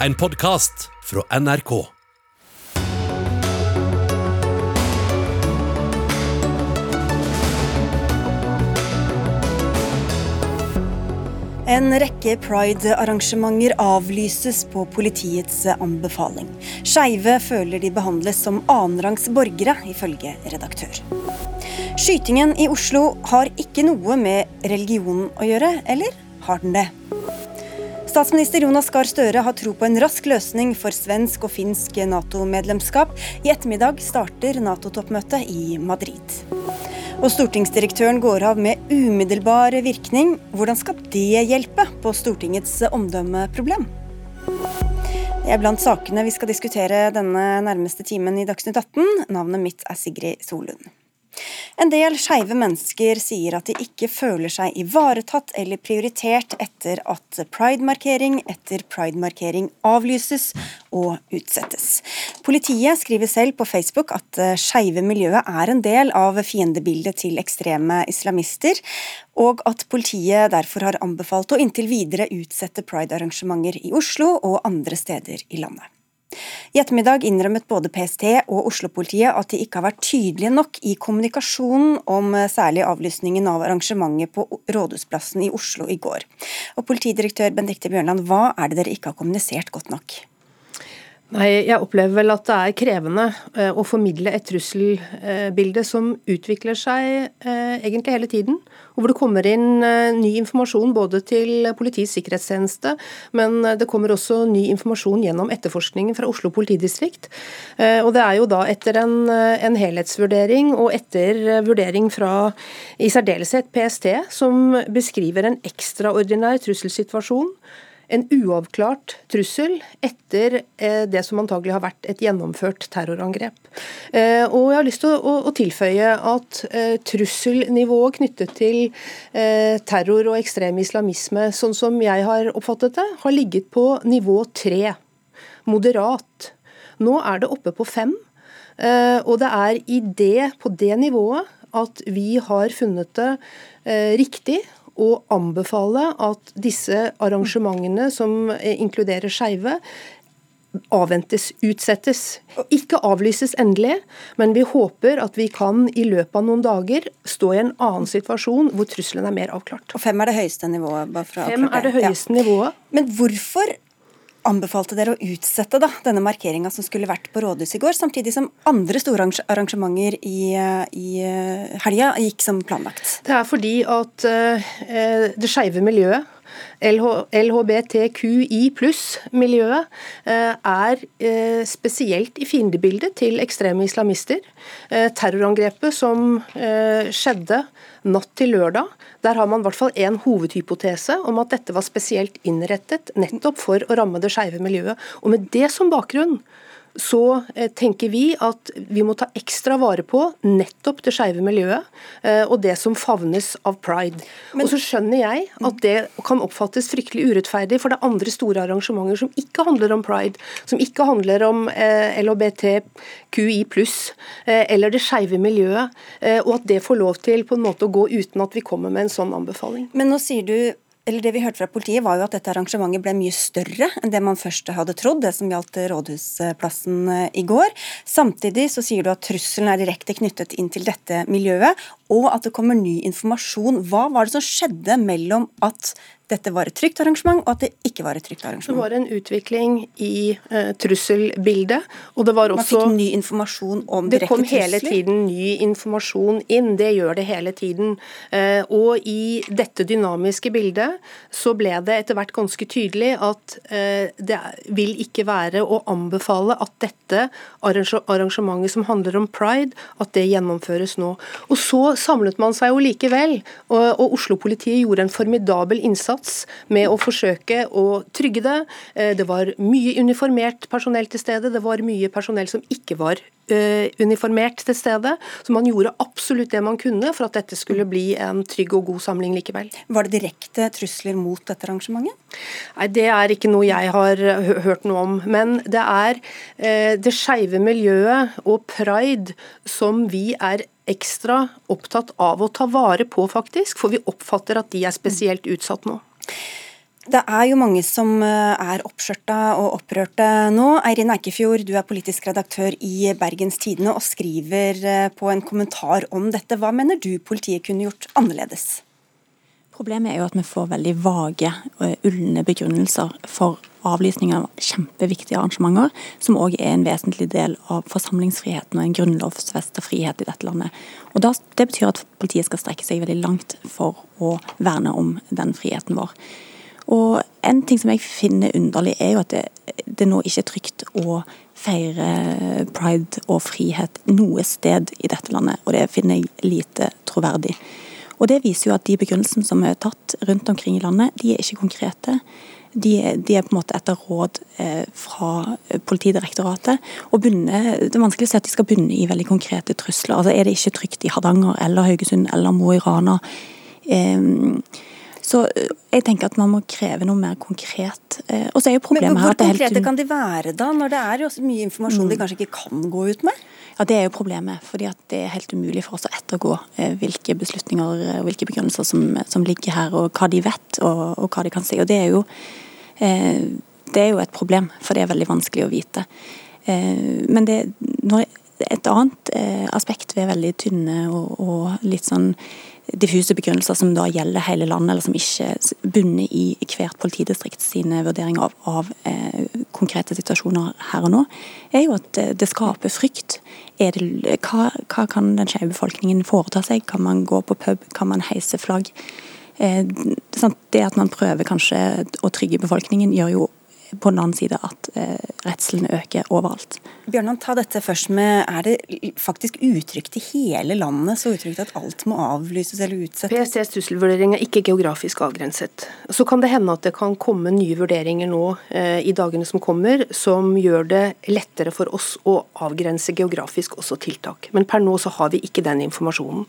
En podkast fra NRK. En rekke pride-arrangementer avlyses på politiets anbefaling. Skeive føler de behandles som annenrangs borgere, ifølge redaktør. Skytingen i Oslo har ikke noe med religion å gjøre, eller har den det? Statsminister Jonas Gahr Støre har tro på en rask løsning for svensk og finsk Nato-medlemskap. I ettermiddag starter Nato-toppmøtet i Madrid. Og stortingsdirektøren går av med umiddelbar virkning. Hvordan skal det hjelpe på Stortingets omdømmeproblem? Det er blant sakene vi skal diskutere denne nærmeste timen i Dagsnytt 18. Navnet mitt er Sigrid Solund. En del skeive mennesker sier at de ikke føler seg ivaretatt eller prioritert etter at pride-markering etter pride-markering avlyses og utsettes. Politiet skriver selv på Facebook at det skeive miljøet er en del av fiendebildet til ekstreme islamister, og at politiet derfor har anbefalt å inntil videre utsette pride-arrangementer i Oslo og andre steder i landet. I ettermiddag innrømmet både PST og Oslo-politiet at de ikke har vært tydelige nok i kommunikasjonen om særlig avlysningen av arrangementet på Rådhusplassen i Oslo i går. Og Politidirektør Benedicte Bjørnland, hva er det dere ikke har kommunisert godt nok? Nei, Jeg opplever vel at det er krevende eh, å formidle et trusselbilde som utvikler seg eh, egentlig hele tiden. Og hvor det kommer inn eh, ny informasjon både til Politiets sikkerhetstjeneste, men det kommer også ny informasjon gjennom etterforskningen fra Oslo politidistrikt. Og det er jo da etter en, en helhetsvurdering og etter vurdering fra i særdeleshet PST, som beskriver en ekstraordinær trusselsituasjon en uavklart trussel etter eh, det som antagelig har vært et gjennomført terrorangrep. Eh, og jeg har lyst til å, tilføye at eh, trusselnivået knyttet til terror og ekstrem islamisme, sånn som jeg har oppfattet det, har ligget på nivå tre. Moderat. Nå er det oppe på fem. Og det er i det, på det nivået at vi har funnet det riktig å anbefale at disse arrangementene som inkluderer skeive, avventes, utsettes. Ikke avlyses endelig, men vi håper at vi kan i løpet av noen dager stå i en annen situasjon hvor trusselen er mer avklart. Og fem er det høyeste nivået? bare for å fem er det høyeste ja. nivået. Men hvorfor anbefalte dere å utsette da, denne markeringa som skulle vært på rådhuset i går, samtidig som andre store arrangementer i, i eh, helga gikk som planlagt? Det er fordi at uh, det skeive miljøet LHBTQI pluss-miljøet er spesielt i fiendebildet til ekstreme islamister. Terrorangrepet som skjedde natt til lørdag, der har man i hvert fall en hovedhypotese om at dette var spesielt innrettet nettopp for å ramme det skeive miljøet. Og med det som bakgrunn så eh, tenker vi at vi må ta ekstra vare på nettopp det skeive miljøet eh, og det som favnes av pride. Men, og så skjønner jeg at det kan oppfattes fryktelig urettferdig, for det er andre store arrangementer som ikke handler om pride, som ikke handler om eh, LHBTQI pluss eller det skeive miljøet, og at det får lov til på en måte å gå uten at vi kommer med en sånn anbefaling. Men nå sier du eller Det vi hørte fra politiet, var jo at dette arrangementet ble mye større enn det man først hadde trodd, det som gjaldt Rådhusplassen eh, i går. Samtidig så sier du at trusselen er direkte knyttet inn til dette miljøet, og at det kommer ny informasjon. Hva var det som skjedde mellom at dette var et trygt arrangement, og at det ikke var et trygt arrangement. Det var en utvikling i eh, trusselbildet. og det var også... Man fikk ny informasjon om direkte trusler? Det kom hele tiden ny informasjon inn. Det gjør det hele tiden. Eh, og i dette dynamiske bildet så ble det etter hvert ganske tydelig at eh, det vil ikke være å anbefale at dette arrangementet som handler om pride, at det gjennomføres nå. Og så samlet man seg jo likevel, og, og Oslo-politiet gjorde en formidabel innsats innsats med å forsøke å trygge det. Eh, det var mye uniformert personell til stede, det var mye personell som ikke var eh, uniformert til stede. Så man gjorde absolutt det man kunne for at dette skulle bli en trygg og god samling likevel. Var det direkte trusler mot dette arrangementet? Nei, Det er ikke noe jeg har hørt noe om. Men det er eh, det skeive miljøet og pride som vi er ekstra opptatt av å ta vare på, faktisk. For vi oppfatter at de er spesielt utsatt nå. Det er jo mange som er oppskjørta og opprørte nå. Eirin Eikefjord, du er politisk redaktør i Bergens Tidende og skriver på en kommentar om dette. Hva mener du politiet kunne gjort annerledes? Problemet er jo at vi får veldig vage og ulne begrunnelser for avlysning av kjempeviktige arrangementer, som òg er en vesentlig del av forsamlingsfriheten og en grunnlovsfesta frihet i dette landet. Og Det betyr at politiet skal strekke seg veldig langt for å verne om den friheten vår. Og En ting som jeg finner underlig, er jo at det, det nå ikke er trygt å feire pride og frihet noe sted i dette landet, og det finner jeg lite troverdig. Og Det viser jo at de begrunnelsene som er tatt rundt omkring i landet, de er ikke konkrete. De, de er på en måte etter råd eh, fra Politidirektoratet. og bunne, Det er vanskelig å si at de skal bunne i veldig konkrete trusler. Altså Er det ikke trygt i Hardanger eller Haugesund eller Mo i Rana? Eh, så jeg tenker at man må kreve noe mer konkret. Og så er jo problemet Men hvor, konkrete kan de være da, når det er jo også mye informasjon mm. de kanskje ikke kan gå ut med? Ja, Det er jo problemet. fordi Det er helt umulig for oss å ettergå eh, hvilke beslutninger og hvilke begrunnelser som, som, ligger her, og hva de vet og, og hva de kan si. Og Det er jo eh, det er jo et problem, for det er veldig vanskelig å vite. Eh, men det, et annet eh, aspekt ved veldig tynne og, og litt sånn diffuse begrunnelser som da gjelder hele landet, eller som ikke bunner i hvert politidistrikt sine vurderinger av, av eh, konkrete situasjoner her og nå, er jo at det skaper frykt. Det, hva, hva, kan den skeive befolkningen foreta seg? Kan man gå på pub? Kan man heise flagg? Eh, det at man prøver kanskje å trygge befolkningen, gjør jo på den annen side at eh, redselen øker overalt. Bjørnan, ta dette først med, Er det faktisk utrygt i hele landet, så utrygt at alt må avlyses eller utsettes? PSTs trusselvurdering er ikke geografisk avgrenset. Så kan det hende at det kan komme nye vurderinger nå eh, i dagene som kommer, som gjør det lettere for oss å avgrense geografisk også tiltak. Men per nå så har vi ikke den informasjonen.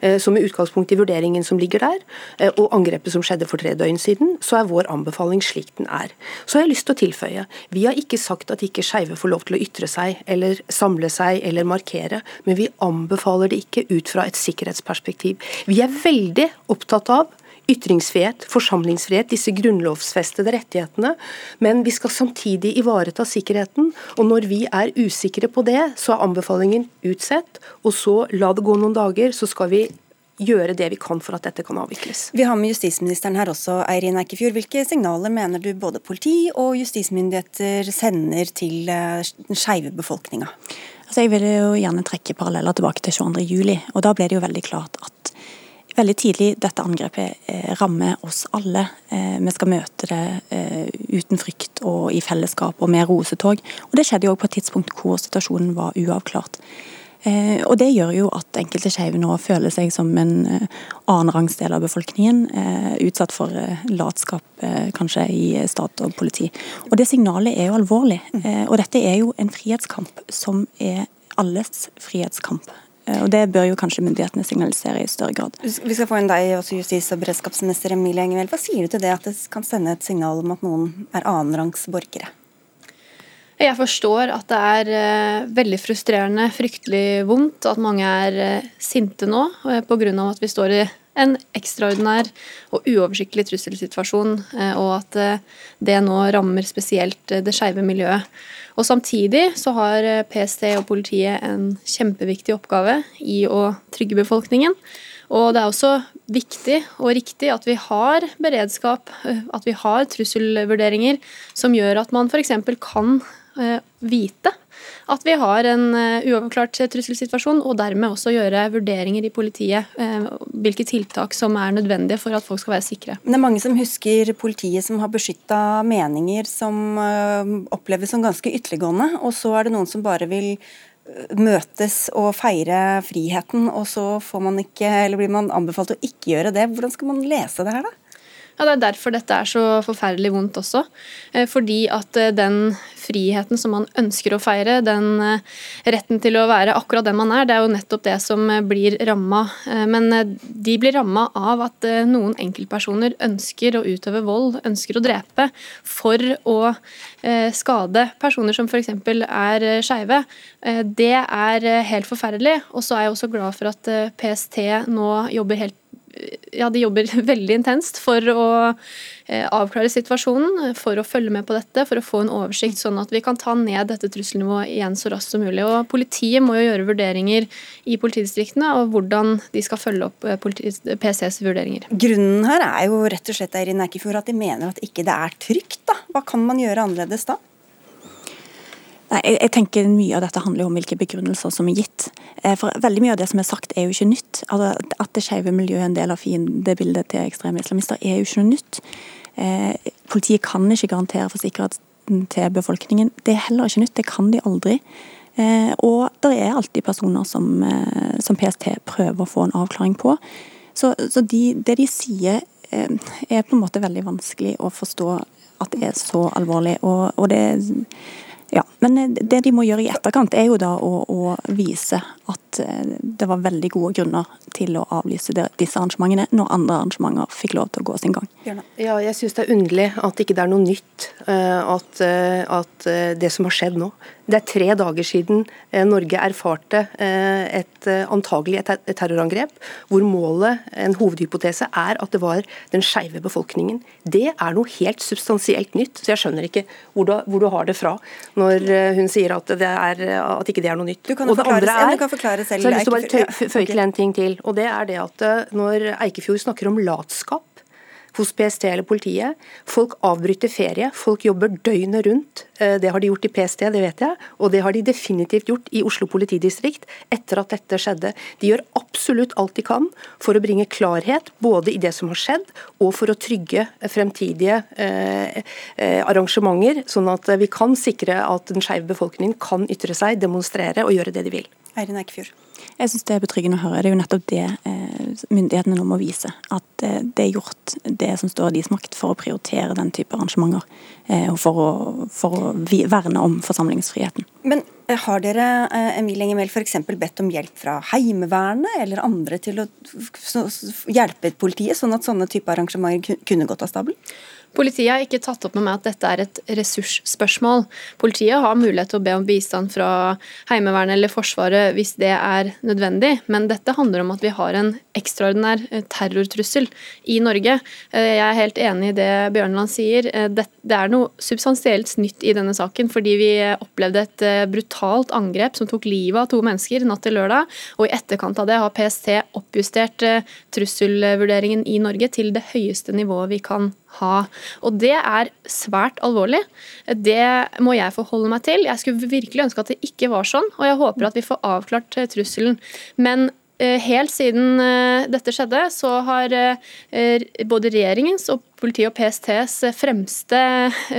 Eh, så med utgangspunkt i vurderingen som ligger der, eh, og angrepet som skjedde for tre døgn siden, så er vår anbefaling slik den er. Så har jeg lyst lyst til å tilføye. Vi har ikke sagt at ikke skeive får lov til å ytre seg eller samle seg eller markere, men vi anbefaler det ikke ut fra et sikkerhetsperspektiv. Vi er veldig opptatt av ytringsfrihet, forsamlingsfrihet, disse grunnlovsfestede rettighetene. Men vi skal samtidig ivareta sikkerheten. Og når vi er usikre på det, så er anbefalingen utsett. Og så la det gå noen dager, så skal vi gjøre det vi kan for at dette kan avvikles. Vi har med justisministeren her også, Eirin Eikefjord. Hvilke signaler mener du både politi og justismyndigheter sender til eh, den skeive befolkninga? Altså jeg vil jo gjerne trekke paralleller tilbake til 22.07. og Da ble det jo veldig klart at veldig tidlig dette angrepet eh, rammer oss alle. Eh, vi skal møte det eh, uten frykt og i fellesskap og med rosetog. Og Det skjedde jo òg på et tidspunkt hvor situasjonen var uavklart. Eh, og Det gjør jo at enkelte skeive nå føler seg som en eh, annenrangs del av befolkningen. Eh, utsatt for latskap kanskje i stat og politi. Og Det signalet er jo alvorlig. Og dette er jo en frihetskamp som er alles frihetskamp. Og Det bør jo kanskje myndighetene signalisere i større grad. Vi skal få inn deg, også justis- og beredskapsminister Emilie Engevel. Hva sier du til det at det kan sende et signal om at noen er annenrangs borgere? Jeg forstår at det er uh, veldig frustrerende, fryktelig vondt, at mange er uh, sinte nå uh, pga. at vi står i en ekstraordinær og uoversiktlig trusselsituasjon, og at det nå rammer spesielt det skeive miljøet. Og Samtidig så har PST og politiet en kjempeviktig oppgave i å trygge befolkningen. Og det er også viktig og riktig at vi har beredskap, at vi har trusselvurderinger som gjør at man f.eks. kan Eh, vite at vi har en uoverklart uavklart trusselsituasjon, og dermed også gjøre vurderinger i politiet eh, hvilke tiltak som er nødvendige for at folk skal være sikre. Men det er mange som husker politiet som har beskytta meninger som oppleves som ganske ytterliggående, og så er det noen som bare vil møtes og feire friheten, og så får man ikke, eller blir man anbefalt å ikke gjøre det. Hvordan skal man lese det her, da? Ja, Det er derfor dette er så forferdelig vondt også. Fordi at den friheten som man ønsker å feire, den eh, retten til å være akkurat den man er, det er jo nettopp det som eh, blir ramma. Eh, men de blir ramma av at noen enkeltpersoner ønsker å utøve vold, ønsker å drepe, for å skade personer som f.eks. er skeive. Det er helt forferdelig. Og så er jeg også glad for at PST nå jobber helt ja, de jobber veldig intenst for å eh, avklare situasjonen, for å følge med på dette, for å få en oversikt, sånn at vi kan ta ned dette trusselnivået igjen så raskt som mulig. Og Politiet må jo gjøre vurderinger i politidistriktene av hvordan de skal følge opp PCs vurderinger. Grunnen her er jo rett og slett Eirin Erkefjord, at de mener at ikke det er trygt. da. Hva kan man gjøre annerledes da? Nei, jeg, jeg, tenker Mye av dette handler om hvilke begrunnelser som er gitt. Eh, for Veldig mye av det som er sagt er jo ikke nytt. Altså, at det skeive miljøet er en del av fiendebildet til ekstreme islamister er jo ikke noe nytt. Eh, politiet kan ikke garantere for sikkerheten til befolkningen. Det er heller ikke nytt, det kan de aldri. Eh, og det er alltid personer som, eh, som, PST prøver å få en avklaring på. Så, så de, det de sier eh, er på en måte veldig vanskelig å forstå at det er så alvorlig. og, og det ja, men eh, det de må gjøre i etterkant, er jo da å, å vise at eh, det var veldig gode grunner til å avlyse disse arrangementene, når andre arrangementer fikk lov til å gå sin gang. Ja, jeg syns det er underlig at ikke det er noe nytt eh, at, at det som har skjedd nå. Det er tre dager siden Norge erfarte et antagelig et terrorangrep, hvor målet, en hovedhypotese, er at det var den skeive befolkningen. Det er noe helt substansielt nytt, så jeg skjønner ikke hvor du, hvor du har det fra. Når eh, hun sier at, det er, at ikke det er noe nytt. Du kan og det andre er, kan forklare selv. Så jeg har lyst til å bare føye til en ting til. og det er det at eh, Når Eikefjord snakker om latskap, hos PST eller politiet. Folk avbryter ferie, folk jobber døgnet rundt. Eh, det har de gjort i PST, det vet jeg, og det har de definitivt gjort i Oslo politidistrikt etter at dette skjedde. De gjør absolutt alt de kan for å bringe klarhet både i det som har skjedd, og for å trygge fremtidige eh, eh, arrangementer, sånn at vi kan sikre at den skeive befolkningen kan ytre seg, demonstrere og gjøre det de vil. Eirin Eikefjord. Jeg syns det er betryggende å høre. Det er jo nettopp det eh, myndighetene nå må vise. At eh, det er gjort det som står i deres makt for å prioritere den type arrangementer. Eh, og for å, for å verne om forsamlingsfriheten. Men har dere Emilie Engemel, for bedt om hjelp fra Heimevernet eller andre til å hjelpe politiet, sånn at sånne type arrangementer kunne gått av stabelen? Politiet har ikke tatt opp med meg at dette er et ressursspørsmål. Politiet har mulighet til å be om bistand fra Heimevernet eller Forsvaret hvis det er nødvendig, men dette handler om at vi har en ekstraordinær eh, terrortrussel i Norge. Eh, jeg er helt enig i det Bjørnland sier. Eh, det er noe substansielt nytt i denne saken, fordi vi opplevde et brutalt angrep som tok livet av to mennesker natt til lørdag, og i etterkant av det har PST oppjustert trusselvurderingen i Norge til det høyeste nivået vi kan ha. Og det er svært alvorlig. Det må jeg forholde meg til. Jeg skulle virkelig ønske at det ikke var sånn, og jeg håper at vi får avklart eh, trusselen. Men helt siden eh, dette skjedde, så har eh, både regjeringens og politiet og PSTs fremste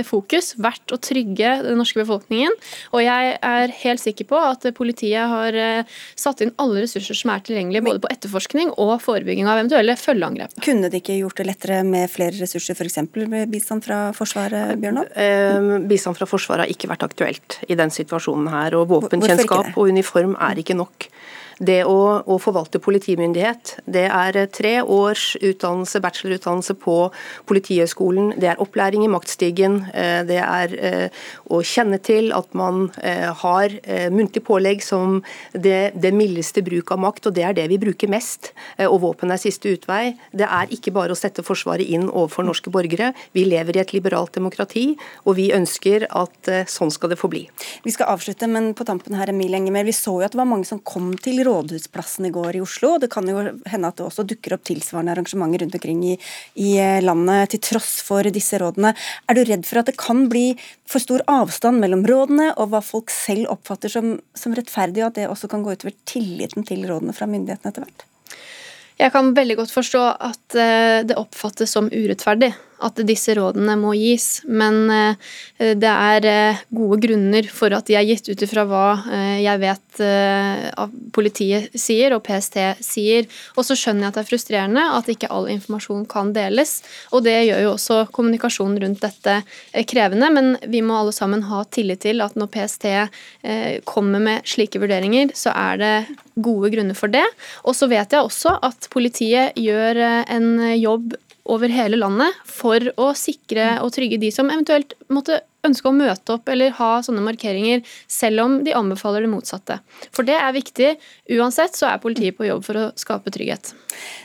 fokus vært å trygge den norske befolkningen. Og jeg er helt sikker på at politiet har satt inn alle ressurser som er tilgjengelige, både på etterforskning og forebygging av eventuelle følgeangrep. Kunne det ikke gjort det lettere med flere ressurser, f.eks. med bistand fra Forsvaret, Bjørnar? Bistand fra Forsvaret har ikke vært aktuelt i den situasjonen her. Og våpenkjennskap og uniform er ikke nok. Det å, å, forvalte politimyndighet, det er tre års utdannelse, bachelorutdannelse på Politihøgskolen. Det er opplæring i maktstigen. Eh, det er eh, å kjenne til at man eh, har muntlig pålegg som det, det mildeste bruk av makt, og det er det vi bruker mest. Og våpen er siste utvei. Det er ikke bare å sette Forsvaret inn overfor norske borgere. Vi lever i et liberalt demokrati, og vi ønsker at sånn skal det forbli. Vi skal avslutte, men på tampen her, Emil Enger vi så jo at det var mange som kom til Rådhusplassen i går i Oslo. og Det kan jo hende at det også dukker opp tilsvarende arrangementer rundt omkring i, i landet til tross for disse rådene. Er du redd for at det kan bli for stor avstand mellom rådene og hva folk selv oppfatter som, som rettferdig, og at det også kan gå utover tilliten til rådene fra myndighetene etter hvert? Jeg kan veldig godt forstå at eh, det oppfattes som urettferdig at disse rådene må gis. Men eh, det er eh, gode grunner for at de er gitt ut ifra hva eh, jeg vet politiet sier og PST sier. Og så skjønner jeg at det er frustrerende at ikke all informasjon kan deles. Og det gjør jo også kommunikasjonen rundt dette krevende, men vi må alle sammen ha tillit til at når PST kommer med slike vurderinger, så er det gode grunner for det. Og så vet jeg også at politiet gjør en jobb over hele landet for å sikre og trygge de som eventuelt måtte ønske å møte opp eller ha sånne markeringer, selv om de anbefaler det motsatte. For det er viktig. Uansett så er politiet på jobb for å skape trygghet.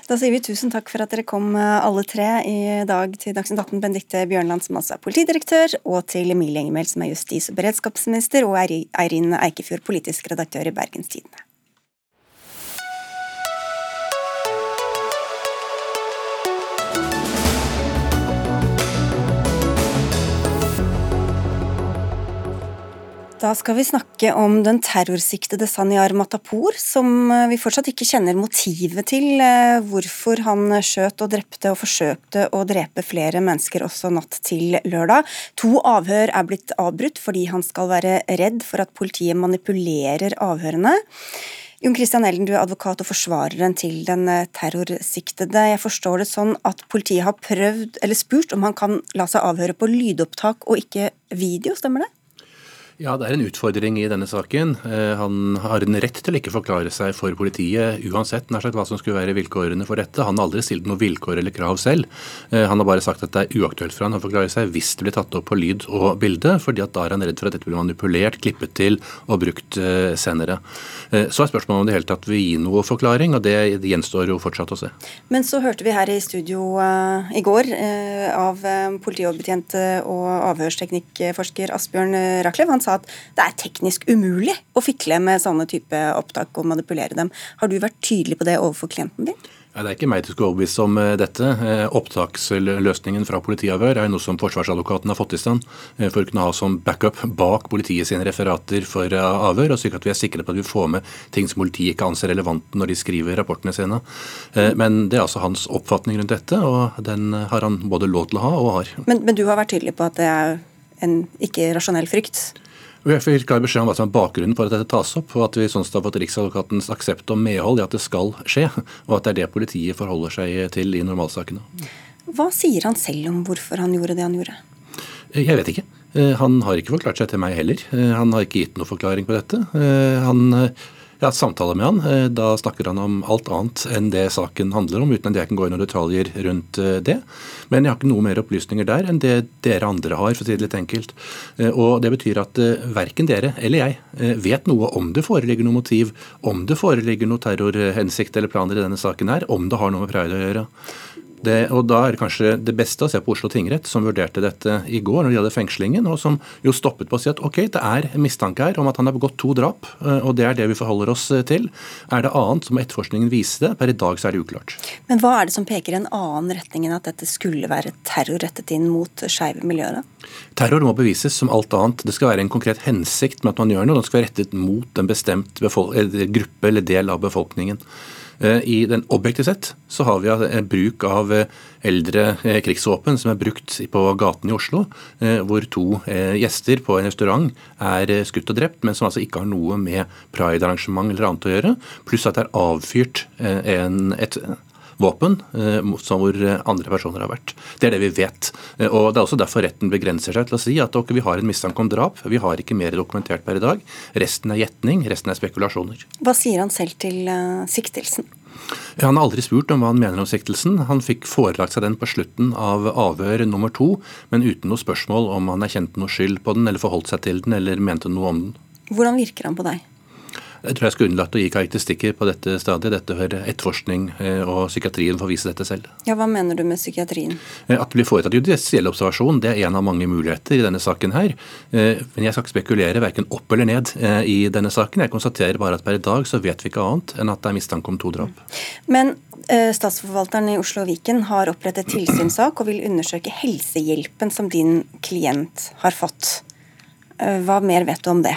Da sier vi tusen takk for at dere kom eh, alle tre i dag til Dagsnytt 18. Benedicte Bjørnland, som altså er politidirektør, og til Emilie Engemel, som er justis- og beredskapsminister, og Eirin Eikefjord, politisk redaktør i Bergens Tidende. Da skal vi snakke om den terrorsiktede Sanyar Matapour, som eh, vi fortsatt ikke kjenner motivet til. Eh, hvorfor han skjøt og drepte og forsøkte å drepe flere mennesker også natt til lørdag. To avhør er blitt avbrutt fordi han skal være redd for at politiet manipulerer avhørene. Jon Christian Elden, du er advokat og forsvareren til den eh, terrorsiktede. Jeg forstår det sånn at politiet har prøvd, eller spurt om han kan la seg avhøre på lydopptak og ikke video, stemmer det? Ja, det er en utfordring i denne saken. Eh, han har en rett til å ikke forklare seg for politiet uansett nær sagt hva som skulle være vilkårene for dette. Han har aldri stilt noe vilkår eller krav selv. Eh, han har bare sagt at det er uaktuelt for han å forklare seg hvis det blir tatt opp på lyd og bilde, fordi at da er han redd for at dette blir manipulert, klippet til og brukt eh, senere. Så er spørsmålet om det hele tatt vil gi noe forklaring, og det gjenstår jo fortsatt å se. Men så hørte vi her i studio i går av politioverbetjent og avhørsteknikkforsker Asbjørn Raklev. Han sa at det er teknisk umulig å fikle med sånne type opptak og manipulere dem. Har du vært tydelig på det overfor klienten din? Ja, det er ikke meg du skal overbevise om eh, dette. Eh, opptaksløsningen fra politiavhør er noe som forsvarsadvokaten har fått i stand eh, for å kunne ha som backup bak politiet sine referater for avhør, og slik at vi er sikre på at vi får med ting som politiet ikke anser relevante når de skriver rapportene sine. Men det er altså hans oppfatning rundt dette, og den har han både lov til å ha og har. Men, men du har vært tydelig på at det er en ikke rasjonell frykt? Jeg fikk klar beskjed om hva som er bakgrunnen for at dette tas opp, og at vi sånn sett har fått Riksadvokatens aksept og medhold i at det skal skje, og at det er det politiet forholder seg til i normalsakene. Hva sier han selv om hvorfor han gjorde det han gjorde? Jeg vet ikke. Eh, han har ikke forklart seg til meg heller. Eh, han har ikke gitt noe forklaring på dette. Eh, han jeg har samtale med han. Eh, da snakker han om alt annet enn det saken handler om, uten at jeg kan gå i noen detaljer rundt eh, det. Men jeg har ikke noe mer opplysninger der enn det dere andre har, for å si det litt enkelt. Eh, og Det betyr at verken dere eller jeg vet noe om det foreligger noe motiv, om det foreligger noe terrorhensikt eller planer i denne saken her, om det har noe med Pride å gjøre. Det, og Da er det kanskje det beste å se på Oslo tingrett, som vurderte dette i går når de hadde fengslingen, og som jo stoppet på å si at ok, det er mistanke her om at han har begått to drap, eh, og det er det vi forholder oss eh, til. Er det annet som etterforskningen viste? Per i dag så er det uklart. Men hva er det som peker i en annen retning enn at dette skulle være terror rettet inn mot skeive miljøer? Terror må bevises som alt annet. Det skal være en konkret hensikt med at man gjør noe. Den skal være rettet mot en bestemt gruppe eller del av befolkningen. Eh, I den Objektivt sett så har vi en bruk av eh, eldre eh, krigsvåpen som er brukt på gaten i Oslo, hvor to gjester på en restaurant er skutt og drept, men som altså ikke har noe med pride-arrangement eller annet å gjøre. Pluss at det er avfyrt en, et våpen som hvor andre personer har vært. Det er det vi vet. Og Det er også derfor retten begrenser seg til å si at okay, vi har en mistanke om drap. Vi har ikke mer dokumentert per i dag. Resten er gjetning, resten er spekulasjoner. Hva sier han selv til siktelsen? Han har aldri spurt om hva han mener om siktelsen. Han fikk forelagt seg den på slutten av avhør nummer to, men uten noe spørsmål om han erkjente noe skyld på den, eller forholdt seg til den, eller mente noe om den. Hvordan virker han på deg? Jeg tror jeg skulle unnlatt å gi karakteristikker på dette stadiet. Dette hører etterforskning eh, og psykiatrien får vise dette selv. Ja, Hva mener du med psykiatrien? Eh, at det blir foretatt judisiell observasjon, det er en av mange muligheter i denne saken her. Eh, men jeg skal ikke spekulere verken opp eller ned i denne saken. Jeg konstaterer bare at per i dag så vet vi ikke annet enn at det er mistanke om to drap. Men Statsforvalteren i Oslo og Viken har opprettet tilsynssak og vil undersøke helsehjelpen som din klient har fått. Hva mer vet du om det?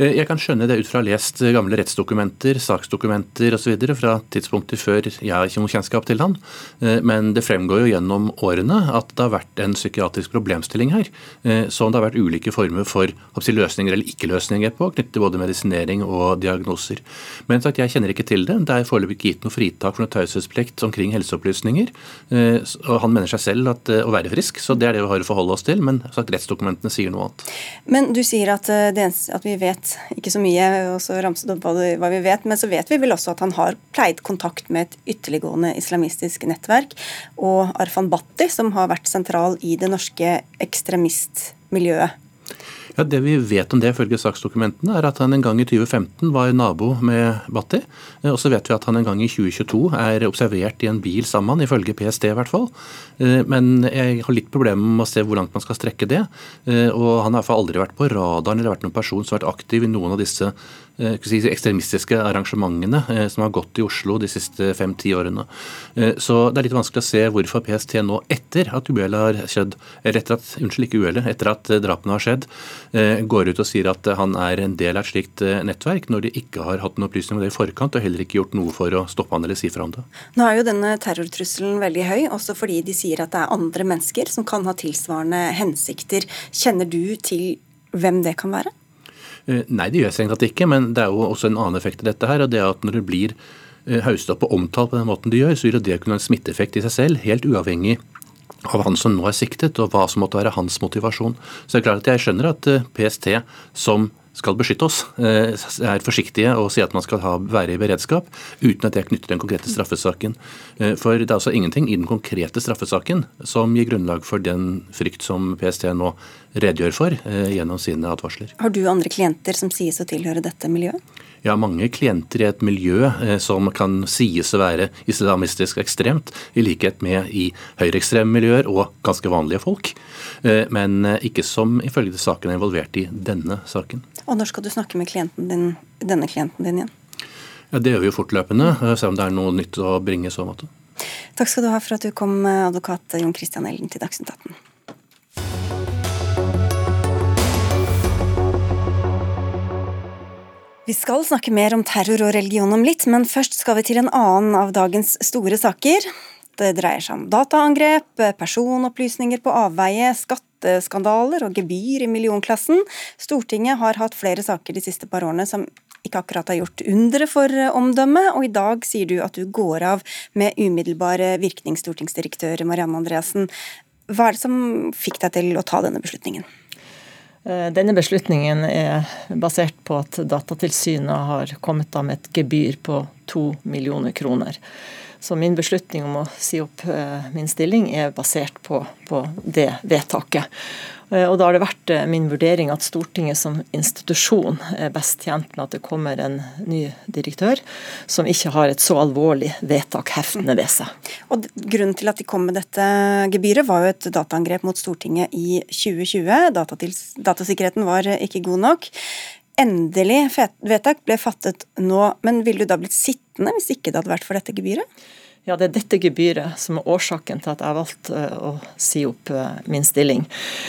Eh, jeg kan skjønne det ut fra lest gamle rettsdokumenter, saksdokumenter osv. fra tidspunkter før jeg har ikke noe kjennskap til han. Eh, men det fremgår jo gjennom årene at det har vært en psykiatrisk problemstilling her. Eh, som det har vært ulike former for si, løsninger eller ikke-løsninger på, knyttet til både medisinering og diagnoser. Men sagt, jeg kjenner ikke til det. Det er foreløpig ikke gitt noe fritak for noe taushetsplikt omkring helseopplysninger. Og han mener seg selv at, å være frisk, så det er det vi har å forholde oss til. Men sagt, rettsdokumentene sier noe annet. Men du sier at, det, at vi vet ikke så mye, og så ramset opp hva vi vet, men så vet vi vel også at han har pleid kontakt med et ytterliggående islamistisk nettverk, og Arfan Bhatti, som har vært sentral i det norske ekstremistmiljøet. Ja, Det vi vet om det, ifølge saksdokumentene, er at han en gang i 2015 var nabo med Bhatti. Og så vet vi at han en gang i 2022 er observert i en bil sammen, ifølge PST i hvert fall. Eh, men jeg har litt problemer med å se hvor langt man skal strekke det. Eh, og han har i hvert fall aldri vært på radaren eller vært noen person som har vært aktiv i noen av disse Eh, si, ekstremistiske arrangementene eh, som har gått i Oslo de siste fem-ti årene. Eh, så det er litt vanskelig å se hvorfor PST nå, etter at uhellet har skjedd, eller etter at, unnskyld, ikke uhellet, etter at drapene har skjedd, går ut og sier at han er en del av et slikt nettverk, når de ikke har hatt noen opplysning om det i forkant, og heller ikke gjort noe for å stoppe han eller si fra om det. Nå er jo denne terrortrusselen veldig høy, også fordi de sier at det er andre mennesker som kan ha tilsvarende hensikter. Kjenner du til hvem det kan være? Eh, nei, det gjør strengt tatt ikke, men det er jo også en annen effekt i dette. her, og det er at Når det blir eh, haustet opp og omtalt på den måten det gjør, så vil det kunne ha en smitteeffekt i seg selv, helt uavhengig av han som nå er siktet, og hva som måtte være hans motivasjon. Så det er klart at Jeg skjønner at eh, PST, som skal beskytte oss, er forsiktige og sier at man skal ha, være i beredskap, uten at det er knyttet til den konkrete straffesaken. For det er altså ingenting i den konkrete straffesaken som gir grunnlag for den frykt som PST nå redegjør for eh, gjennom sine advarsler. Har du andre klienter som sies å tilhøre dette miljøet? Ja, mange klienter i et miljø eh, som kan sies å være islamistisk ekstremt, i likhet med i høyreekstreme miljøer og ganske vanlige folk. Eh, men ikke som ifølge saken er involvert i denne saken. Og når skal du snakke med din, denne klienten din igjen? Ja, Det gjør vi jo fortløpende, se om det er noe nytt å bringe i så måte. Takk skal du ha for at du kom, advokat Jon Christian Ellen, til Dagsnytt 18. Vi skal snakke mer om terror og religion om litt, men først skal vi til en annen av dagens store saker. Det dreier seg om dataangrep, personopplysninger på avveie, skatteskandaler og gebyr i millionklassen. Stortinget har hatt flere saker de siste par årene som ikke akkurat har gjort undre for omdømmet, og i dag sier du at du går av med umiddelbar virkning, stortingsdirektør Marianne Andreassen. Hva er det som fikk deg til å ta denne beslutningen? Eh, denne beslutningen er basert på at Datatilsynet har kommet med et gebyr på to millioner kroner. Så min beslutning om å si opp eh, min stilling er basert på, på det vedtaket. Eh, og da har det vært eh, min vurdering at Stortinget som institusjon er best tjent med at det kommer en ny direktør som ikke har et så alvorlig vedtak heftende ved seg. Og Grunnen til at de kom med dette gebyret var jo et dataangrep mot Stortinget i 2020. Datasikkerheten var ikke god nok. Endelig vedtak ble fattet nå, men ville du da blitt sittende hvis ikke det hadde vært for dette gebyret? Ja, det er dette gebyret som er årsaken til at jeg valgte eh, å si opp eh, min stilling.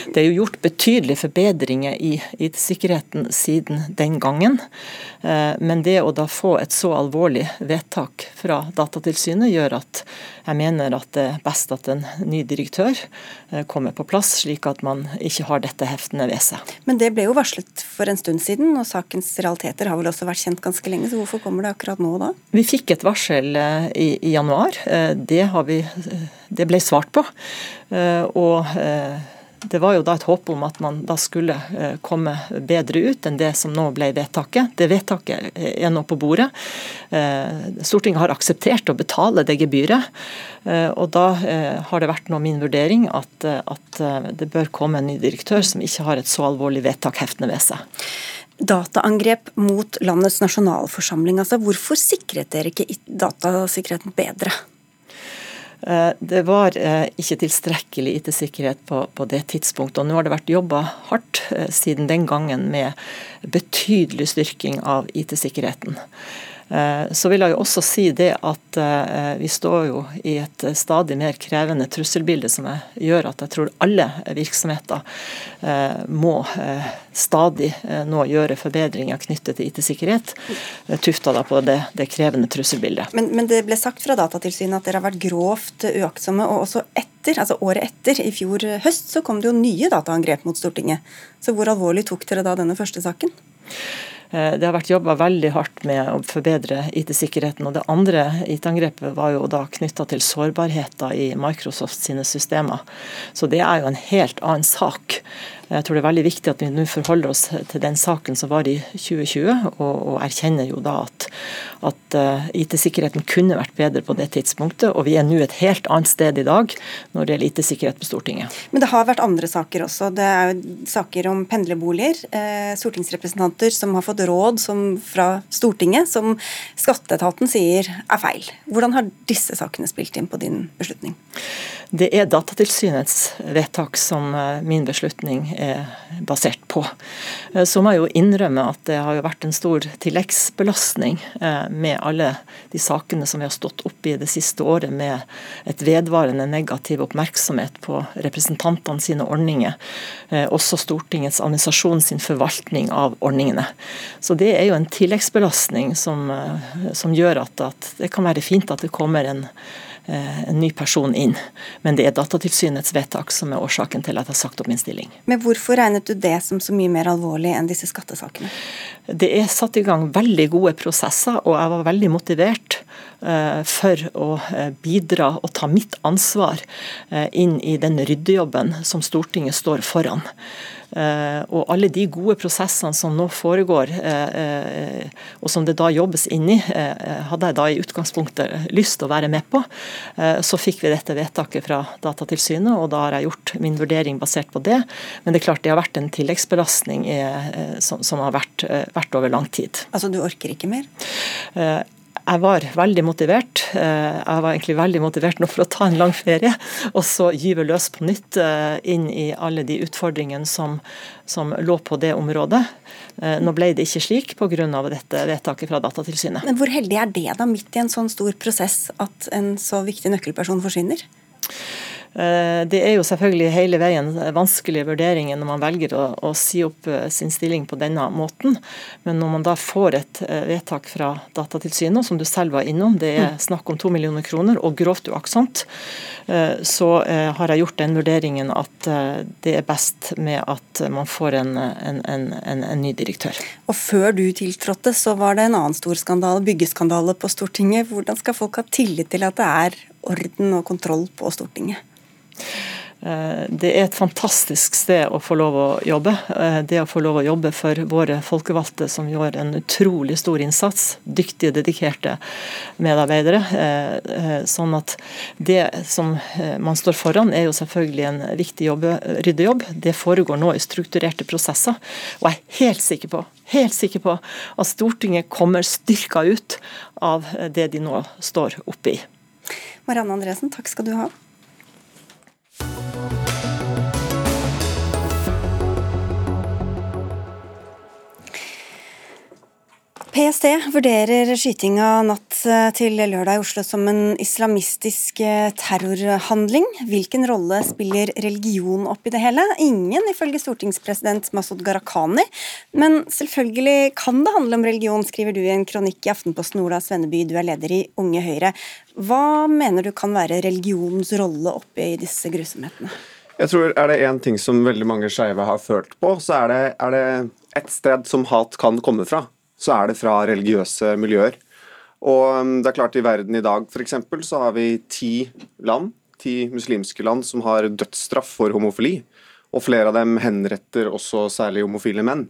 Det er jo gjort betydelige forbedringer i i sikkerheten siden den gangen. Eh, men det å da få et så alvorlig vedtak fra Datatilsynet gjør at jeg mener at det er best at en ny direktør kommer på plass, slik at man ikke har dette heftende ved seg. Men det ble jo varslet for en stund siden, og sakens realiteter har vel også vært kjent ganske lenge, så hvorfor kommer det akkurat nå da? Vi fikk et varsel i, i januar var. Eh, det, vi, det ble svart på. Eh, og eh, det var jo da et håp om at man da skulle komme bedre ut enn det som nå ble vedtaket. Det vedtaket er nå på bordet. Stortinget har akseptert å betale det gebyret. Og da har det vært nå min vurdering at, at det bør komme en ny direktør som ikke har et så alvorlig vedtak heftende ved seg dataangrep mot landets nasjonalforsamling. Altså, hvorfor sikret dere ikke datasikkerheten bedre? Eh, det var eh, ikke tilstrekkelig IT-sikkerhet på, på, det tidspunktet. og Nå har det vært jobba hardt eh, siden den gangen med betydelig styrking av IT-sikkerheten. Eh, så vil jeg jo også si det at eh, vi står jo i et stadig mer krevende trusselbilde som gjør at jeg tror alle virksomheter eh, må stadig nå gjøre forbedringer knyttet til IT-sikkerhet, tufta på det, det, krevende trusselbildet. Men, men, det ble sagt fra Datatilsynet at dere har vært grovt uaktsomme, og også etter, altså året etter, i fjor høst, så kom det jo nye dataangrep mot Stortinget. Så hvor alvorlig tok dere da denne første saken? Eh, det har vært jobba veldig hardt med å forbedre IT-sikkerheten. og Det andre IT-angrepet var jo da knytta til sårbarheter i Microsoft sine systemer. Så det er jo en helt annen sak. Jeg tror det er veldig viktig at vi nå forholder oss til den saken som var i 2020, og, og erkjenner jo da at, at uh, IT-sikkerheten kunne vært bedre på det tidspunktet. Og vi er nå et helt annet sted i dag når det gjelder IT-sikkerhet på Stortinget. Men det har vært andre saker også. Det er jo saker om pendlerboliger. Eh, stortingsrepresentanter som har fått råd som, fra Stortinget som skatteetaten sier er feil. Hvordan har disse sakene spilt inn på din beslutning? Det er Datatilsynets vedtak som eh, min beslutning er basert på. Eh, så må jeg jo innrømme at det har jo vært en stor tilleggsbelastning eh, med alle de sakene som vi har stått oppe i det siste året, med et vedvarende negativ oppmerksomhet på representantene sine ordninger. Også Stortingets administrasjon sin forvaltning av ordningene. Så det er jo en tilleggsbelastning som, som gjør at, at det kan være fint at det kommer en en ny person inn. Men det er Datatilsynets vedtak som er årsaken til at jeg har sagt opp min stilling. Men hvorfor regnet du det som så mye mer alvorlig enn disse skattesakene? Det er satt i gang veldig gode prosesser, og jeg var veldig motivert eh, for å eh, bidra og ta mitt ansvar inn i den ryddejobben som Stortinget står foran. Eh, og alle de gode prosessene som nå foregår, eh, eh, og som det da jobbes inni, i, hadde jeg da i utgangspunktet lyst til å være med på. Så fikk vi dette vedtaket fra Datatilsynet, og da har jeg gjort min vurdering basert på det. Men det er klart det har vært en tilleggsbelastning som, har vært, vært over lang tid. Altså du orker ikke mer? Jeg var veldig motivert. Eh, jeg var egentlig veldig motivert nå for å ta en lang ferie, og så gyve løs på nytt eh, inn i alle de utfordringene som, som lå på det området. Eh, nå ble det ikke slik pga. dette vedtaket fra Datatilsynet. Men Hvor heldig er det da, midt i en sånn stor prosess, at en så viktig nøkkelperson forsvinner? Eh, det er jo selvfølgelig hele veien vanskelige vurderinger når man velger å, å, si opp eh, sin stilling på denne måten. Men når man da får et eh, vedtak fra Datatilsynet, som du selv var innom, det er mm. snakk om to millioner kroner og grovt uaktsomt, så har jeg gjort den vurderingen at det er best med at man får en, en, en, en ny direktør. Og Før du tiltrådte, så var det en annen stor skandale, byggeskandale på Stortinget. Hvordan skal folk ha tillit til at det er orden og kontroll på Stortinget? Eh, det er et fantastisk sted å få lov å jobbe. Eh, det å få lov å jobbe for våre folkevalgte som gjør en utrolig stor innsats. Dyktige, dedikerte medarbeidere. Eh, sånn at det som man står foran er jo selvfølgelig en viktig jobb, ryddejobb. Det foregår nå i strukturerte prosesser. Og jeg er helt sikker på helt sikker på at Stortinget kommer styrka ut av det de nå står oppe i. Marianne Andresen, takk skal du ha. Thank you. PST vurderer skytinga natt eh, til lørdag i Oslo som en islamistisk eh, terrorhandling. Hvilken rolle spiller religion opp i det hele? Ingen, ifølge stortingspresident Masud Gharahkhani. Men selvfølgelig kan det handle om religion, skriver du i en kronikk i Aftenposten Ola Svenneby, du er leder i Unge Høyre. Hva mener du kan være religionens rolle oppi disse grusomhetene? Jeg tror Er det én ting som veldig mange skeive har følt på, så er det, er det et sted som hat kan komme fra så er det fra religiøse miljøer. Og um, det er klart I verden i dag for eksempel, så har vi ti land, ti muslimske land som har dødsstraff for homofili. Og flere av dem henretter også særlig homofile menn.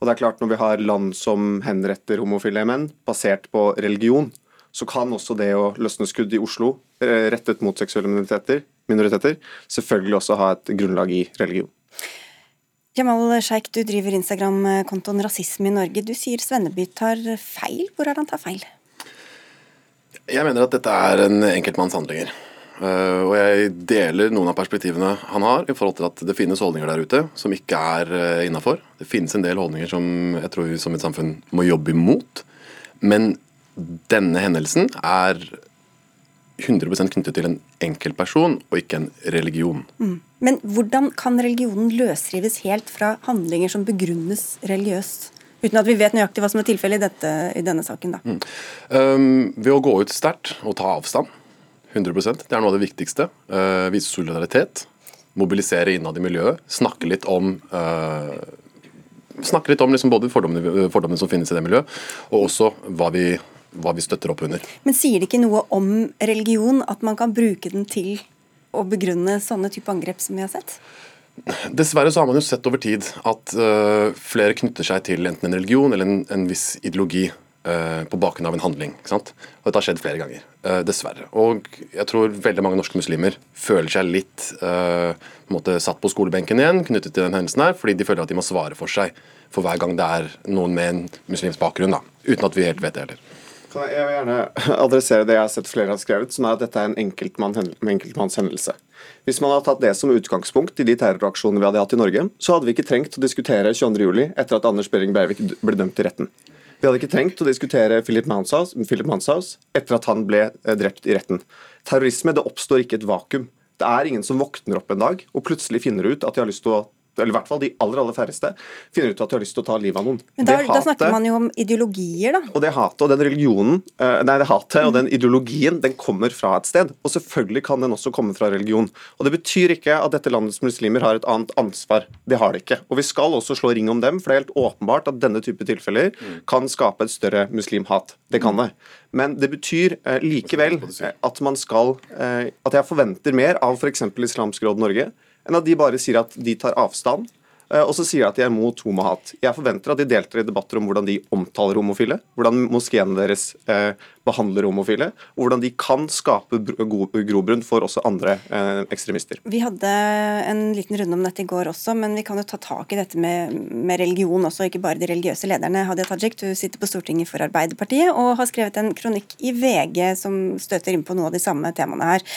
Og det er klart Når vi har land som henretter homofile menn basert på religion, så kan også det å løsne skudd i Oslo eh, rettet mot seksuelle minoriteter, minoriteter selvfølgelig også ha et grunnlag i religion. Jamal Sjeik, du driver Instagram-kontoen Rasisme i Norge. Du sier Svenneby tar feil. Hvor er det han tar feil? Jeg mener at dette er en enkeltmanns handlinger. Uh, og jeg deler noen av perspektivene han har i forhold til at det finnes holdninger der ute som ikke er uh, eh, innafor. Det finnes en del holdninger som jeg tror vi som et samfunn må jobbe imot. Men denne hendelsen er 100% knyttet til en enkeltperson og ikke en religion. Mm. Men hvordan kan religionen løsrives helt fra handlinger som begrunnes religiøst? Uten at vi vet nøyaktig hva som er tilfellet i, i, denne saken. da. Mm. Um, ved å gå ut sterkt og ta avstand. 100% Det er noe av det viktigste. Uh, vise solidaritet. Mobilisere innad i miljøet. Snakke litt om uh, snakke litt om liksom både fordommene, fordommene, som finnes i det miljøet, og også hva vi, hva vi støtter opp under. Men sier det ikke noe om religion at man kan bruke den til å begrunne sånne type angrep som vi har sett? Dessverre så har man jo sett over tid at uh, flere knytter seg til enten en religion eller en, en viss ideologi uh, på bakgrunn av en handling. ikke sant? Og Dette har skjedd flere ganger, uh, dessverre. Og jeg tror veldig mange norske muslimer føler seg litt på måte satt på skolebenken igjen knyttet til den hendelsen her, fordi de føler at de må svare for seg for hver gang det er noen med en muslimsk bakgrunn, da, uten at vi helt vet det heller. Jeg vil gjerne adressere det jeg har sett flere har skrevet, som er at dette er en enkeltmannshendelse. Hvis man hadde tatt det som utgangspunkt i de terroraksjonene vi hadde hatt i Norge, så hadde vi ikke trengt å diskutere 22.07. etter at Anders Behring Breivik ble dømt i retten. Vi hadde ikke trengt å diskutere Philip Manshaus, Philip Manshaus etter at han ble eh, drept i retten. Terrorisme det oppstår ikke et vakuum. Det er ingen som våkner opp en dag og plutselig finner ut at de har lyst til å eller i hvert fall de aller aller færreste, finner ut at de har lyst til å ta livet av noen. Men Da, da snakker man jo om ideologier, da. Og det hatet og den religionen, eh, nei, det hatet og den ideologien den kommer fra et sted. Og selvfølgelig kan den også komme fra religion. Og Det betyr ikke at dette landets muslimer har et annet ansvar. Det har de ikke. Og Vi skal også slå ring om dem, for det er helt åpenbart at denne type tilfeller kan skape et større muslimhat. Det kan det. Men det betyr eh, likevel at man skal eh, At jeg forventer mer av f.eks. Islamsk Råd Norge enn at de bare sier at de tar avstand. Eh, og så sier de at de er mot homohat. Jeg forventer at de deltar i debatter om hvordan de omtaler homofile, hvordan moskeene deres eh, behandler homofile, og hvordan de kan skape grobunn for også andre eh, ekstremister. Vi hadde en liten runde om dette i går også, men vi kan jo ta tak i dette med, med religion også, ikke bare de religiøse lederne. Hadia Tajik, du sitter på Stortinget for Arbeiderpartiet og har skrevet en kronikk i VG som støter inn på noe av de samme temaene her.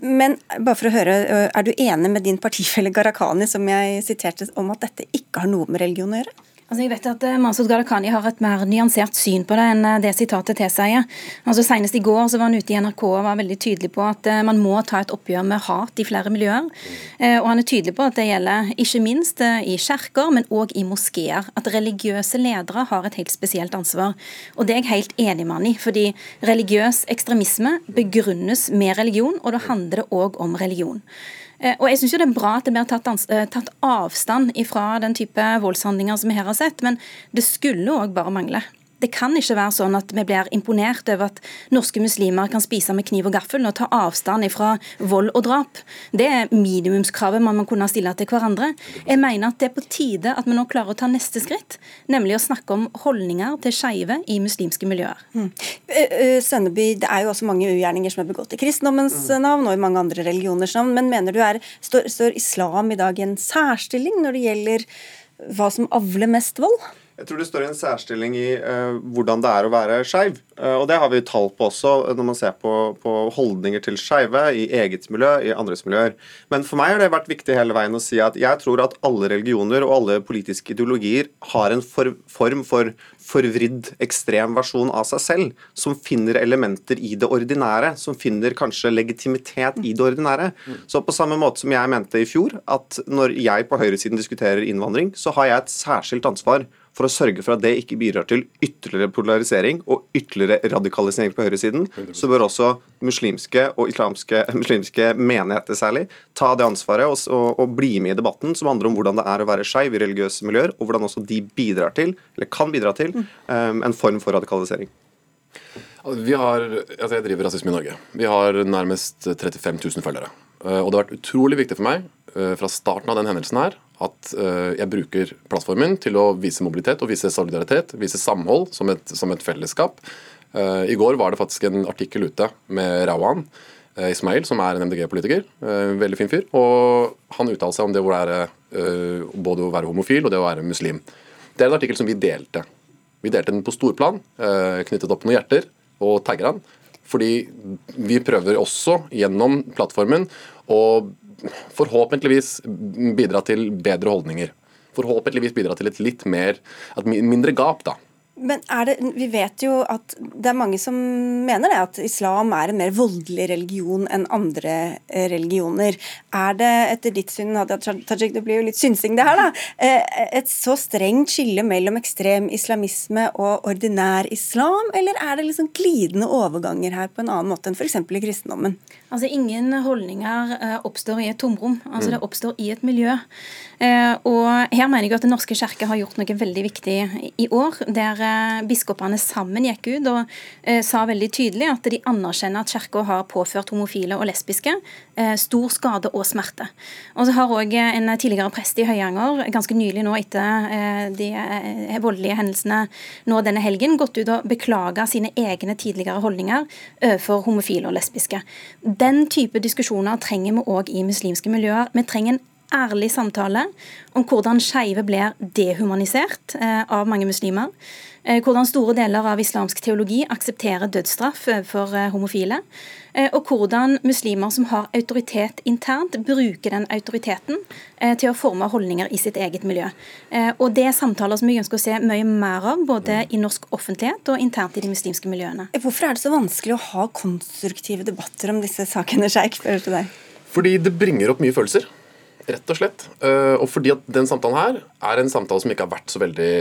Men bare for å høre, er du enig med din partifelle Gharahkhani, som jeg siterte, om at dette ikke har noe med religion å gjøre? Altså jeg vet at uh, Masud Gharahkhani har et mer nyansert syn på det enn uh, det sitatet tilsier. Altså Senest i går så var han ute i NRK og var veldig tydelig på at uh, man må ta et oppgjør med hat i flere miljøer. og Han er tydelig på at det gjelder ikke minst i kjerker, men òg i moskeer. At religiøse ledere har et helt spesielt ansvar. Og Det er jeg helt enig med han i. fordi religiøs ekstremisme begrunnes med religion, og da handler det òg om religion. Eh, og jeg synes jo Det er bra at det blir tatt, eh, tatt avstand fra den type voldshandlinger som vi her har sett, men det skulle òg bare mangle. Det kan ikke være sånn at vi blir imponert over at norske muslimer kan spise med kniv og gaffel og ta avstand fra vold og drap. Det er minimumskravet man må kunne stille til hverandre. Jeg mener at det er på tide at vi nå klarer å ta neste skritt, nemlig å snakke om holdninger til skeive i muslimske miljøer. Mm. Sønneby, det er jo også mange ugjerninger som er begått i kristendommens mm. navn og i mange andre religioners navn, men mener du er, står, står islam i dag i en særstilling når det gjelder hva som avler mest vold? Jeg tror det står i en særstilling i uh, hvordan det er å være skeiv. Uh, og det har vi tall på også når man ser på, på holdninger til skeive i eget miljø, i andres miljøer. Men for meg har det vært viktig hele veien å si at jeg tror at alle religioner og alle politiske ideologier har en for, form for forvridd, ekstrem versjon av seg selv, som finner elementer i det ordinære, som finner kanskje legitimitet i det ordinære. Så på samme måte som jeg mente i fjor, at når jeg på høyresiden diskuterer innvandring, så har jeg et særskilt ansvar for å sørge for at det ikke bidrar til ytterligere polarisering og ytterligere radikalisering på høyresiden, så bør også muslimske og islamske muslimske menigheter særlig ta det ansvaret og, og, og, bli med i debatten som handler om hvordan det er å være skeiv i religiøse miljøer, og hvordan også de bidrar til, eller kan bidra til, um, en form for radikalisering. Vi har, altså Jeg driver Rasisme i Norge. Vi har nærmest 35 000 følgere. Eh, og det har vært utrolig viktig for meg fra starten av den hendelsen her at uh, jeg bruker plattformen til å vise mobilitet og vise solidaritet, vise samhold som et, som et fellesskap. Uh, I går var det faktisk en artikkel ute med Rawan Ismail, som er en MDG-politiker. veldig fin fyr. Og han uttalte seg om det hvor det er både å være homofil og det å være muslim. Det er en artikkel som vi delte. Vi delte den på storplan, knyttet opp noen hjerter og tagger han. Fordi vi prøver også gjennom plattformen å forhåpentligvis bidra til bedre holdninger. Forhåpentligvis bidra til et litt mer, et mindre gap da, Men det, vi vet jo at det er mange som mener det, at islam er en mer voldelig religion enn andre eh, religioner. Er det etter ditt syn, Hadia Tajik, det blir jo litt synsing det her, da, eh, et så strengt skille mellom ekstrem islamisme og ordinær islam, eller er det liksom glidende overganger her på en annen måte enn f.eks. i kristendommen? Altså Ingen holdninger eh, oppstår i et tomrom. altså Det mm. oppstår i et miljø. Eh, og Her mener jeg at Den norske kirke har gjort noe veldig viktig i år. Der eh, biskopene sammen gikk ut og sa veldig tydelig at de anerkjenner at kirka har påført homofile og lesbiske stor skade og smerte. Og så har òg en tidligere prest i Høyanger ganske nylig nå etter de voldelige hendelsene nå denne helgen gått ut og beklaga sine egne tidligere holdninger overfor homofile og lesbiske. Den type diskusjoner trenger vi òg i muslimske miljøer. Vi trenger en ærlig samtale om hvordan skeive blir dehumanisert eh, av mange muslimer. Eh, hvordan store deler av islamsk teologi aksepterer dødsstraff for eh, homofile. Og hvordan muslimer som har autoritet internt, bruker den autoriteten til å forme holdninger i sitt eget miljø. Og Det er samtaler som vi ønsker å se mye mer av, både i norsk offentlighet og internt i de muslimske miljøene. Hvorfor er det så vanskelig å ha konstruktive debatter om disse sakene, Sjeik? Fordi det bringer opp mye følelser. Rett og slett. Og fordi at den samtalen her er en samtale som ikke har vært så veldig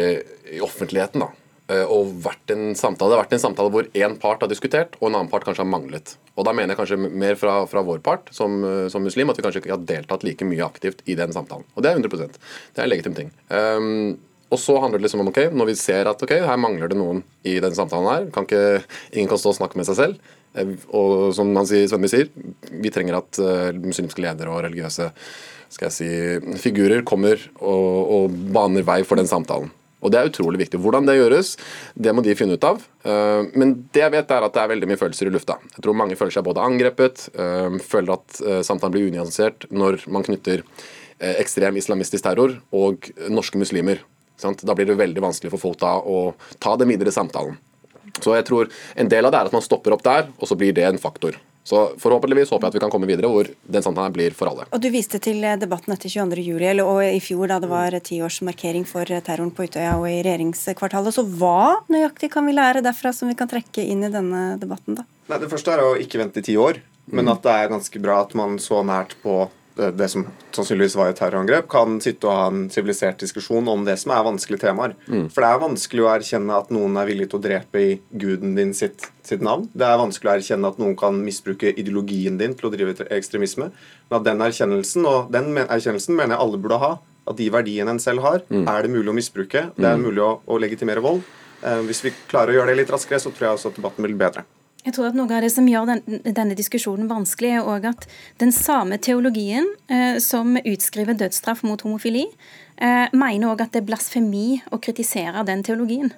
i offentligheten. da. Uh, og vært en samtale, Det har vært en samtale hvor én part har diskutert, og en annen part kanskje har manglet. Og da mener jeg kanskje mer fra, fra vår part som, uh, som, muslim at vi kanskje ikke har deltatt like mye aktivt i den samtalen. Og det er 100% Det er en legitim ting. Um, og så handler det liksom om ok, når vi ser at ok, her mangler det noen i den samtalen her, kan ikke, ingen kan stå og snakke med seg selv. Og som han sier, sier, vi trenger at muslimske ledere og religiøse skal jeg si, figurer kommer og, og baner vei for den samtalen. Og Det er utrolig viktig. Hvordan det gjøres, det må de finne ut av. Eh, men det jeg vet er at det er veldig mye følelser i lufta. Jeg tror mange føler seg både angrepet, eh, føler at eh, samtalen blir unyansert når man knytter ekstrem islamistisk terror og norske muslimer. Da blir det veldig vanskelig for folk da å ta den videre samtalen. Så jeg tror En del av det er at man stopper opp der, og så blir det en faktor. Så forhåpentligvis håper jeg at vi kan komme videre hvor den her blir for alle. Og Du viste til eh, debatten etter 22.07. og i fjor da det var tiårsmarkering for eh, terroren på Utøya og i regjeringskvartalet. Så hva nøyaktig kan vi lære derfra som vi kan trekke inn i denne debatten? da? Nei, Det første er å ikke vente i ti år, men mm. at det er ganske bra at man så nært på det som sannsynligvis var et terrorangrep, kan sitte og ha en sivilisert diskusjon om det som er vanskelige temaer. Mm. For det er vanskelig å erkjenne at noen er villig til å drepe i guden din sitt, sitt, navn. Det er vanskelig å erkjenne at noen kan misbruke ideologien din til å drive ekstremisme. Men at den erkjennelsen, og den erkjennelsen mener jeg alle burde ha, at de verdiene en selv har, mm. er det mulig å misbruke. Det er mm. mulig å, å legitimere vold. Eh, hvis vi klarer å gjøre det litt raskere, så tror jeg også at debatten blir bedre. Jeg tror at Noe av det som gjør den, denne diskusjonen vanskelig, er også at den samme teologien eh, som utskriver dødsstraff mot homofili, eh, mener òg at det er blasfemi å kritisere den teologien.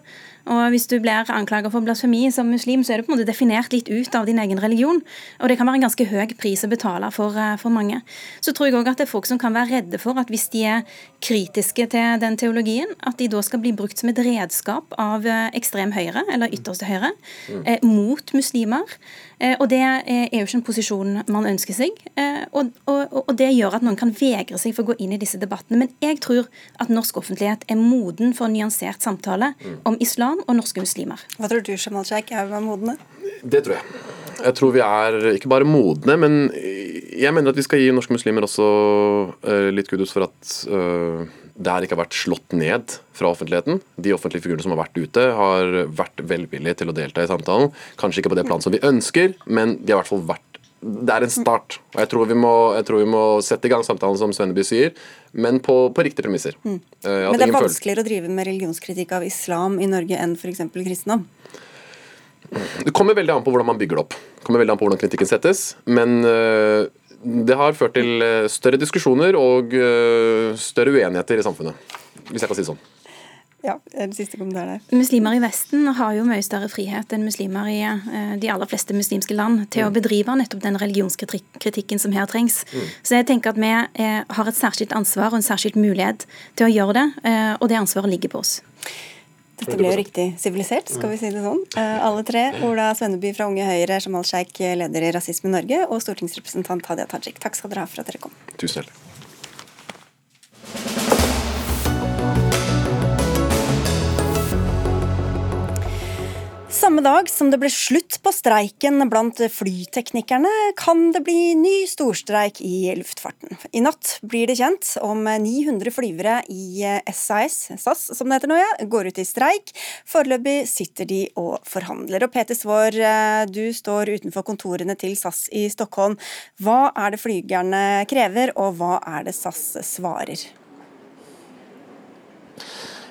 Og Hvis du blir anklaget for blasfemi som muslim, så er du på en måte definert litt ut av din egen religion. Og det kan være en ganske høy pris å betale for, eh, for mange. Så tror jeg òg at det er folk som kan være redde for at hvis de er kritiske til den teologien, at de da skal bli brukt som et redskap av eh, ekstrem høyre, eller ytterste høyre, mm. eh, mot muslimer. Eh, og Det er jo ikke en posisjon man ønsker seg. Eh, og, og, og, det gjør at noen kan vegre seg for å gå inn i disse debattene. Men jeg tror at norsk offentlighet er moden for en nyansert samtale om islam og norske muslimer. Hva tror du, Shamal Sheikh, er vi modne? Det tror jeg. Jeg tror vi er ikke bare modne, men jeg mener at vi skal gi norske muslimer også litt kudos for at uh, det her ikke har vært slått ned fra offentligheten. De offentlige figurene som har vært ute, har vært velvillige til å delta i samtalen. Kanskje ikke på det planet som vi ønsker, men de har i hvert fall vært det er en start. og Jeg tror vi må, tror vi må sette i gang samtalen, som Svenneby sier, men på, på riktige premisser. Mm. Uh, men det er vanskeligere å drive med religionskritikk av islam i Norge enn f.eks. kristendom? Det kommer veldig an på hvordan man bygger det opp. Det kommer veldig an på hvordan kritikken settes. Men uh, det har ført til eh, større diskusjoner og eh, større uenigheter i samfunnet, hvis jeg kan si det sånn. Ja, den siste kommentar der. Muslimer i Vesten har jo mye større frihet enn muslimer i eh, de aller fleste muslimske land til mm. å bedrive nettopp den religionskritikken som her trengs. Mm. Så jeg tenker at vi har et særskilt ansvar og en særskilt mulighet til å gjøre det, og det ansvaret ligger på oss. Dette ble jo riktig sivilisert, skal vi si det sånn. Uh, alle tre. Ola Svenneby fra Unge Høyre, Jamal Sheikh, leder i Rasisme Norge, og stortingsrepresentant Hadia Tajik. Takk skal dere ha for at dere kom. Tusen hjertelig. Samme dag som det ble slutt på streiken blant flyteknikerne, kan det bli ny storstreik i luftfarten. I natt blir det kjent om 900 flyvere i SAS, SAS som det heter nå, ja, går ut i streik. Foreløpig sitter de og forhandler. Og Peter Svaar, du står utenfor kontorene til SAS i Stockholm. Hva er det flygerne krever, og hva er det SAS svarer?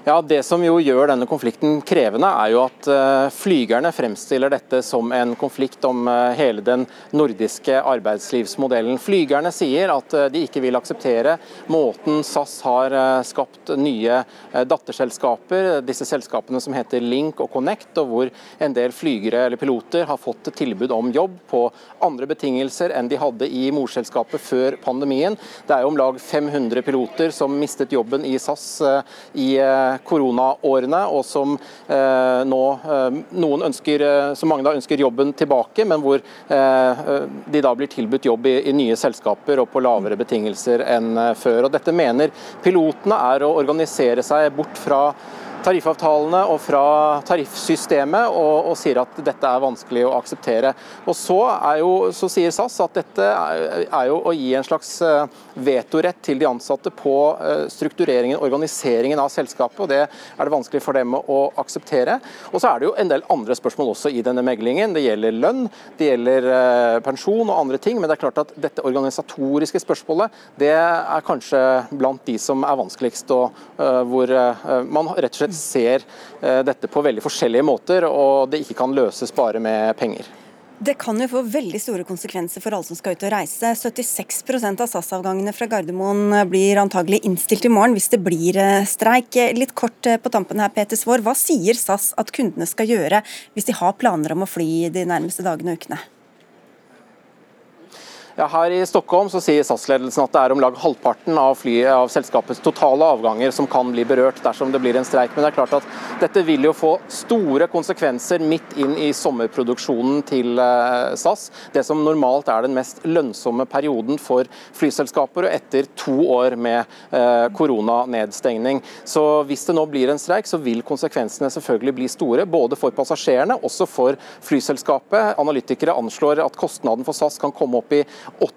Ja, Det som jo gjør denne konflikten krevende, er jo at eh, flygerne fremstiller dette som en konflikt om eh, hele den nordiske arbeidslivsmodellen. Flygerne sier at eh, de ikke vil akseptere måten SAS har skapt nye datterselskaper, disse selskapene som heter Link og Connect, og hvor en del flygere eller piloter har fått tilbud om jobb på andre betingelser enn de hadde i morselskapet før pandemien. Det er jo om lag 500 piloter som mistet jobben i SAS i koronaårene, og som eh, nå eh, noen ønsker, eh, som mange da ønsker jobben tilbake, men hvor de da blir tilbudt jobb i, i nye selskaper og på lavere betingelser enn før. Og Dette mener pilotene er å organisere seg bort fra tariffavtalene og fra tariffsystemet, og, og, sier at dette er vanskelig å akseptere. Og Så, jo, så sier SAS at dette er, er, jo å gi en slags eh, vetorett til de ansatte på eh, struktureringen, organiseringen av selskapet, og det er det vanskelig for dem å akseptere. Og Så er det jo en del andre spørsmål også i denne meglingen. Det gjelder lønn, det gjelder eh, pensjon og andre ting, men det er klart at dette organisatoriske spørsmålet det er kanskje blant de som er vanskeligst, og hvor man rett og slett ser eh, dette på veldig forskjellige måter, og det ikke kan løses bare med penger. Det kan jo få veldig store konsekvenser for alle som skal ut og reise. 76% av SAS-avgangene fra Gardermoen blir antagelig innstilt i morgen hvis det blir eh, streik. Litt kort eh, på tampen her, Peter Svaar. Hva sier SAS at kundene skal gjøre hvis de har planer om å fly de nærmeste dagene og ukene? Ja, her i Stockholm så sier SAS-ledelsen at det er om lag halvparten av, flyet, av selskapets totale avganger som kan bli berørt dersom det blir en streik. Men det er klart at dette vil jo få store konsekvenser midt inn i sommerproduksjonen til eh, SAS. Det som normalt er den mest lønnsomme perioden for flyselskaper, og etter to år med eh, koronanedstengning. Så hvis det nå blir en streik, så vil konsekvensene selvfølgelig bli store. Både for passasjerene, også for flyselskapet. Analytikere anslår at kostnaden for SAS kan komme opp i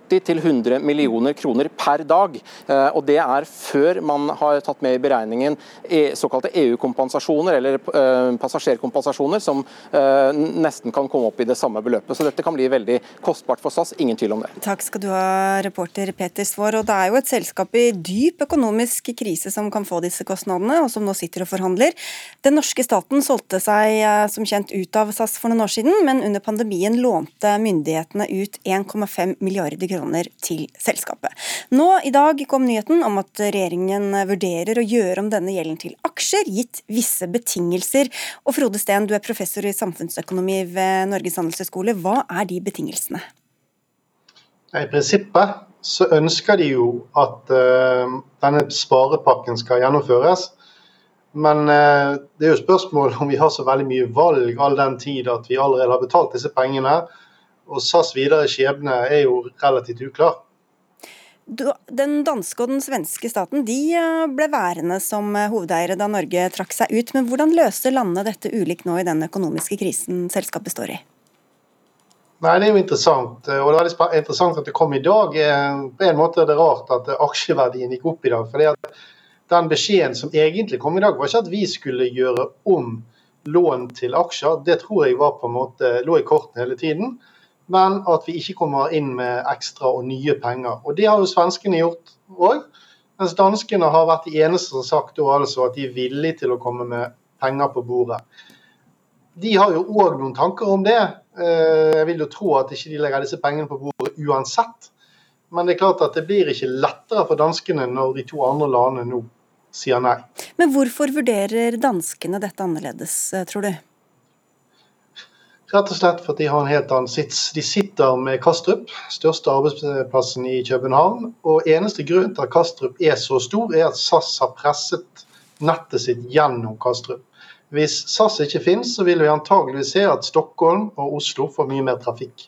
80-100 millioner kroner per dag. Eh, og Det er før man har tatt med i beregningen e, såkalte EU-kompensasjoner, eller eh, passasjerkompensasjoner, som eh, nesten kan komme opp i det samme beløpet. Så dette kan bli veldig kostbart for SAS, ingen tvil om det. Takk skal du ha, reporter Peter Svår. Og det er jo et selskap i dyp økonomisk krise som kan få disse kostnadene, og som nå sitter og forhandler. Den norske staten solgte seg som kjent ut av SAS for noen år siden, men under pandemien lånte myndighetene ut 1,5 milliarder milliarder kroner til selskapet. Nå i dag kom nyheten om at regjeringen vurderer å gjøre om denne gjelden til aksjer, gitt visse betingelser. Og Frode Steen, du er professor i samfunnsøkonomi ved Norges handelshøyskole. Hva er de betingelsene? I prinsippet så ønsker de jo at uh, denne sparepakken skal gjennomføres. Men uh, det er jo spørsmål om vi har så veldig mye valg all den tid at vi allerede har betalt disse pengene og SAS videre skjebne er jo relativt uklar. Den danske og den svenske staten de eh, ble værende som eh, hovedeiere da Norge trakk seg ut. Men hvordan løser landet dette ulikt nå i den økonomiske krisen selskapet står i? Nei, Det er jo interessant. Eh, og det er interessant at det kom i dag. På en måte er det rart at aksjeverdien gikk opp i dag. fordi at Den beskjeden som egentlig kom i dag, var ikke at vi skulle gjøre om lån til aksjer. Det tror jeg var på en måte lå i kortene hele tiden men at vi ikke kommer inn med ekstra og nye penger. Og Det har jo svenskene gjort òg. Mens danskene har vært de eneste som har sagt altså at de er villige til å komme med penger på bordet. De har jo òg noen tanker om det. Eh, jeg vil jo tro at ikke de legger disse pengene på bordet uansett. Men det er klart at det blir ikke lettere for danskene når de to andre landene nå sier nei. Men hvorfor vurderer danskene dette annerledes, eh, tror du? Rett og slett fordi de har en helt annen sits. De sitter med Kastrup, største arbeidsplassen i København. Og eneste grunn til at Kastrup er så stor, er at SAS har presset nettet sitt gjennom Kastrup. Hvis SAS ikke finnes, så vil vi antageligvis se at Stockholm og Oslo får mye mer trafikk.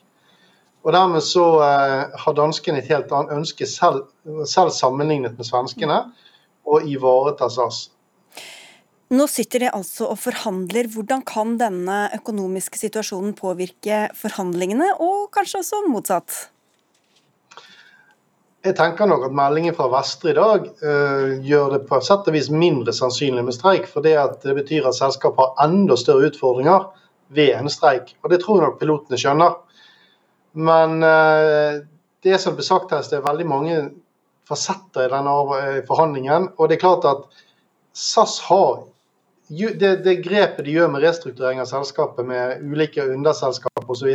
Og Dermed så eh, har danskene et helt annet ønske, selv, selv sammenlignet med svenskene, å ivareta SAS. Nå sitter de altså og forhandler. Hvordan kan denne økonomiske situasjonen påvirke forhandlingene, og kanskje også motsatt? Jeg tenker nok at meldingen fra Vestre i dag uh, gjør det på sett og vis mindre sannsynlig med streik. For det, det betyr at selskapet har enda større utfordringer ved en streik. Og det tror jeg nok pilotene skjønner. Men uh, det som ble sagt her, det er veldig mange fasetter i denne forhandlingen. Og det er klart at SAS har det, det grepet de gjør med restrukturering av selskapet med ulike underselskap osv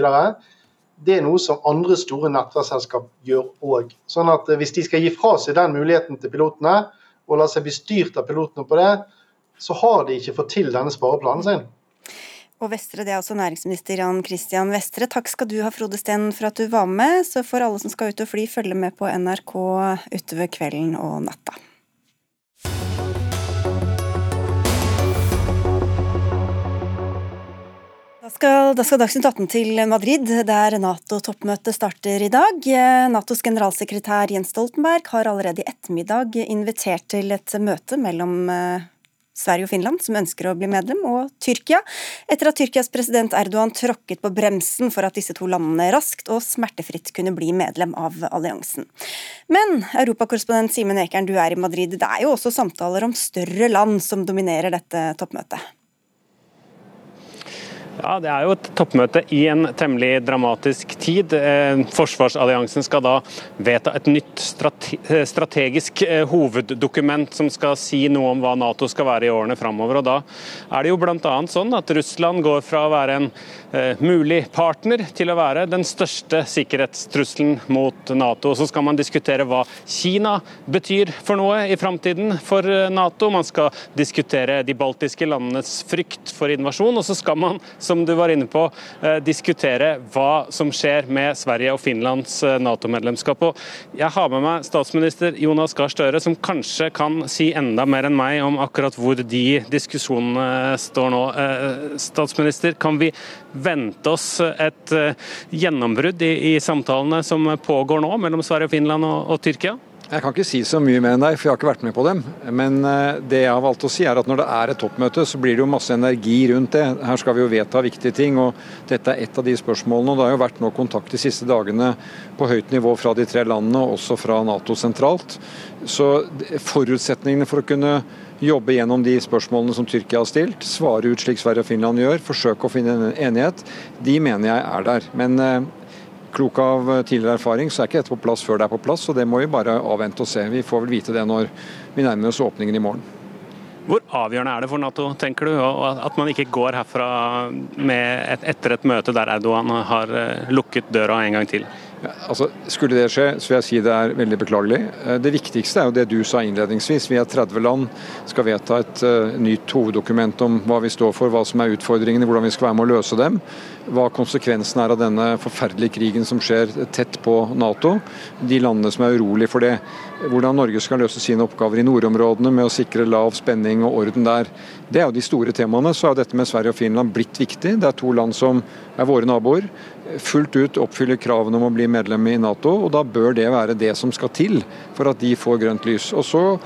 det er noe som andre store nettverksselskap gjør òg. Sånn at eh, hvis de skal gi fra seg den muligheten til pilotene, og la seg bli styrt av pilotene på det, så har de ikke fått til denne spareplanen sin. Og Vestre, det er altså næringsminister Jan Christian Vestre. Takk skal du ha, Frode Steen, for at du var med. Så får alle som skal ut og fly, følge med på NRK utover kvelden og natta. Da skal, da skal Dagsnytt 18 til Madrid, der Nato-toppmøtet starter i dag. Natos generalsekretær Jens Stoltenberg har allerede i ettermiddag invitert til et møte mellom eh, Sverige og Finland, som ønsker å bli medlem, og Tyrkia, etter at Tyrkias president Erdogan tråkket på bremsen for at disse to landene raskt og smertefritt kunne bli medlem av alliansen. Men europakorrespondent Simen Ekern, du er i Madrid. Det er jo også samtaler om større land som dominerer dette toppmøtet? Ja, Det er jo et toppmøte i en temmelig dramatisk tid. Eh, forsvarsalliansen skal da vedta et nytt eh, strategisk eh, hoveddokument som skal si noe om hva Nato skal være i årene framover. Da er det jo bl.a. sånn at Russland går fra å være en mulig partner til å være den største sikkerhetstrusselen mot Nato. Så skal man diskutere hva Kina betyr for noe i framtiden for Nato. Man skal diskutere de baltiske landenes frykt for invasjon. og så skal man som du var inne på, eh, diskutere hva som skjer med Sverige og Finlands eh, Nato-medlemskap. Jeg har med meg statsminister Jonas Gahr Støre, som kanskje kan si enda mer enn meg om akkurat hvor de diskusjonene står nå. Eh, statsminister, kan vi vente oss et gjennombrudd i, i samtalene som pågår nå mellom Sverige, Finland og, og Tyrkia? Jeg kan ikke si så mye mer enn deg, for jeg har ikke vært med på dem. Men eh, det jeg har valgt å si er at når det er et toppmøte, så blir det jo masse energi rundt det. Her skal vi jo vedta viktige ting, og dette er et av de spørsmålene. og Det har jo vært nå kontakt de siste dagene på høyt nivå fra de tre landene, og også fra Nato sentralt. Så forutsetningene for å kunne jobbe gjennom de spørsmålene som Tyrkia har stilt, svare ut slik Sverige og Finland gjør, forsøke å finne en enighet, de mener jeg er der. Men eh, klok av tidligere erfaring, så er ikke dette på plass før det er på plass. og Det må vi bare avvente og se. Vi får vel vite det når vi nærmer oss åpningen i morgen. Hvor avgjørende er det for Nato, tenker du, at man ikke går herfra et, etter et møte der Erdogan har eh, lukket døra en gang til? Ja, altså, skulle det skje, så vil jeg si det er veldig beklagelig. Eh, det viktigste er jo det du sa innledningsvis. Vi er 30 land, skal vedta et uh, nytt hoveddokument om hva vi står for, hva som er utfordringene, hvordan vi skal være med å løse dem. Hva konsekvensen er av denne forferdelige krigen som skjer tett på Nato. De landene som er urolige for det. Hvordan Norge skal løse sine oppgaver i nordområdene med å sikre lav spenning og orden der. Det er jo de store temaene. Så er dette med Sverige og Finland blitt viktig. Det er to land som er våre naboer fullt ut oppfyller kravene om å bli medlem i Nato. og Da bør det være det som skal til for at de får grønt lys. Og så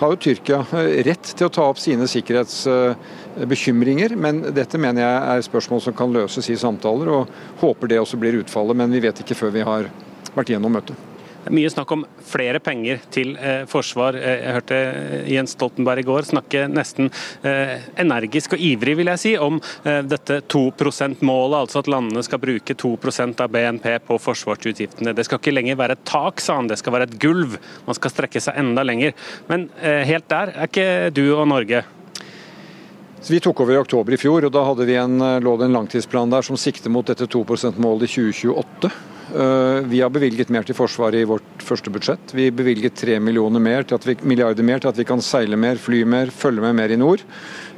har jo Tyrkia eh, rett til å ta opp sine sikkerhetsbekymringer, men dette mener jeg er spørsmål som kan løses i samtaler, og håper det også blir utfallet. Men vi vet ikke før vi har vært gjennom møtet. Mye snakk om flere penger til eh, forsvar. Eh, jeg hørte eh, Jens Stoltenberg i går snakke nesten energisk og ivrig vil jeg si, om dette 2 %-målet, altså at landene skal bruke 2% av BNP på forsvarsutgiftene. Det skal ikke lenger være et tak, sa han, det skal være et gulv. Man skal strekke seg enda lenger. Men helt der er ikke du og Norge. Vi tok over i oktober i fjor, og da hadde vi en, lå det en langtidsplan der som sikter mot dette 2 %-målet i 2028. Eh, vi har bevilget mer til Forsvaret i vårt første budsjett. Vi bevilget 3 milliarder mer til at vi, milliarder mer til at vi kan seile mer, fly mer, følge med mer i nord.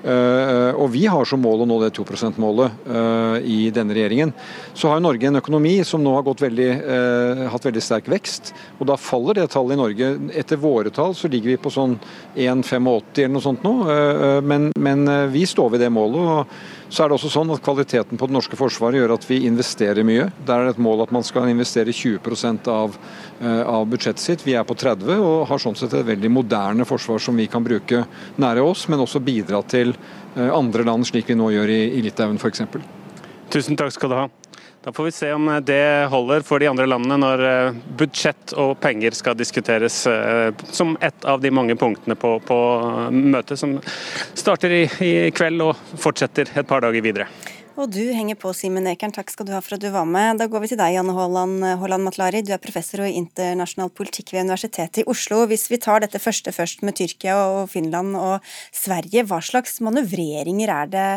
Eh, og vi har som mål å nå det 2 %-målet eh, i denne regjeringen. Så har Norge en økonomi som nå har veldig, hatt veldig sterk vekst. Og da faller det tallet i Norge. Etter våre tall så ligger vi på sånn 1,85 eller noe sånt nå. Men, men vi står ved det målet. og Så er det også sånn at Kvaliteten på det norske forsvaret gjør at vi investerer mye. Der er det et mål at man skal investere 20 av, eh, av budsjettet sitt. Vi er på 30 og har sånn sett et veldig moderne forsvar som vi kan bruke nære oss, men også bidra til eh, andre land, slik vi nå gjør i, i Litauen f.eks. Tusen takk skal du ha. Da får vi se om det holder for de andre landene når eh, budsjett og penger skal diskuteres eh, som et av de mange punktene på, på møtet, som starter i, i, kveld og fortsetter et par dager videre. Og du henger på, Simen Ekern. Takk skal du ha for at du var med. Da går vi til deg, Janne Haaland, Haaland Matlari. Du er professor i internasjonal politikk ved Universitetet i Oslo. Hvis vi tar dette første først med Tyrkia og Finland og Sverige, hva slags manøvreringer er det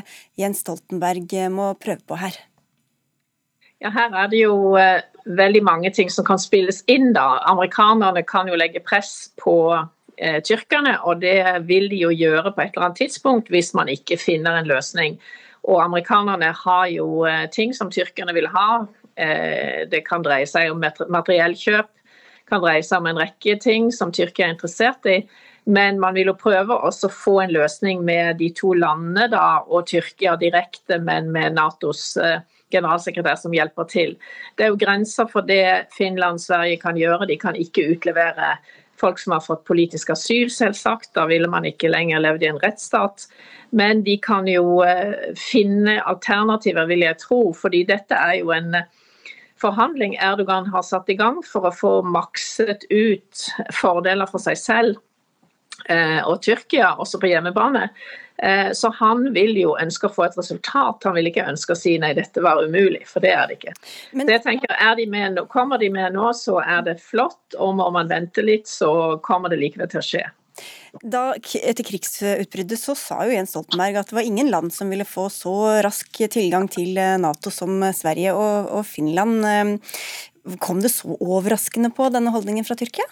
Jens Stoltenberg må prøve på her? Ja, Her er det jo eh, veldig mange ting som kan spilles inn. da. Amerikanerne kan jo legge press på eh, tyrkerne, og det vil de jo gjøre på et eller annet tidspunkt hvis man ikke finner en løsning. Og amerikanerne har jo eh, ting som tyrkerne vil ha. det kan dreie seg om materiellkjøp, kan dreie seg om en rekke ting som Tyrkia er interessert i. Men man vil jo prøve å få en løsning med de to landene da, og Tyrkia direkte, men med Natos uh, generalsekretær som hjelper til. Det er jo grenser for det Finland og Sverige kan gjøre. De kan ikke utlevere folk som har fått politisk asyl, selvsagt. Da ville man ikke lenger levd i en rettsstat. Men de kan jo eh, finne alternativer, vil jeg tro. fordi dette er jo en eh, forhandling Erdogan har satt i gang for å få makset ut fordeler for seg selv og Tyrkia, også på hjemmebane. Eh, så han vil jo ønske å få et resultat. Han vil ikke ønske å si nei, dette var umulig, for det er det ikke. Men... Så jeg tenker, er de med, Kommer de med nå, så er det flott. Og må man vente litt, så kommer det likevel til å skje. Da, etter krigsutbruddet så sa jo Jens Stoltenberg at det var ingen land som ville få så rask tilgang til eh, Nato som Sverige og, og Finland. Eh, kom det så overraskende på denne holdningen fra Tyrkia?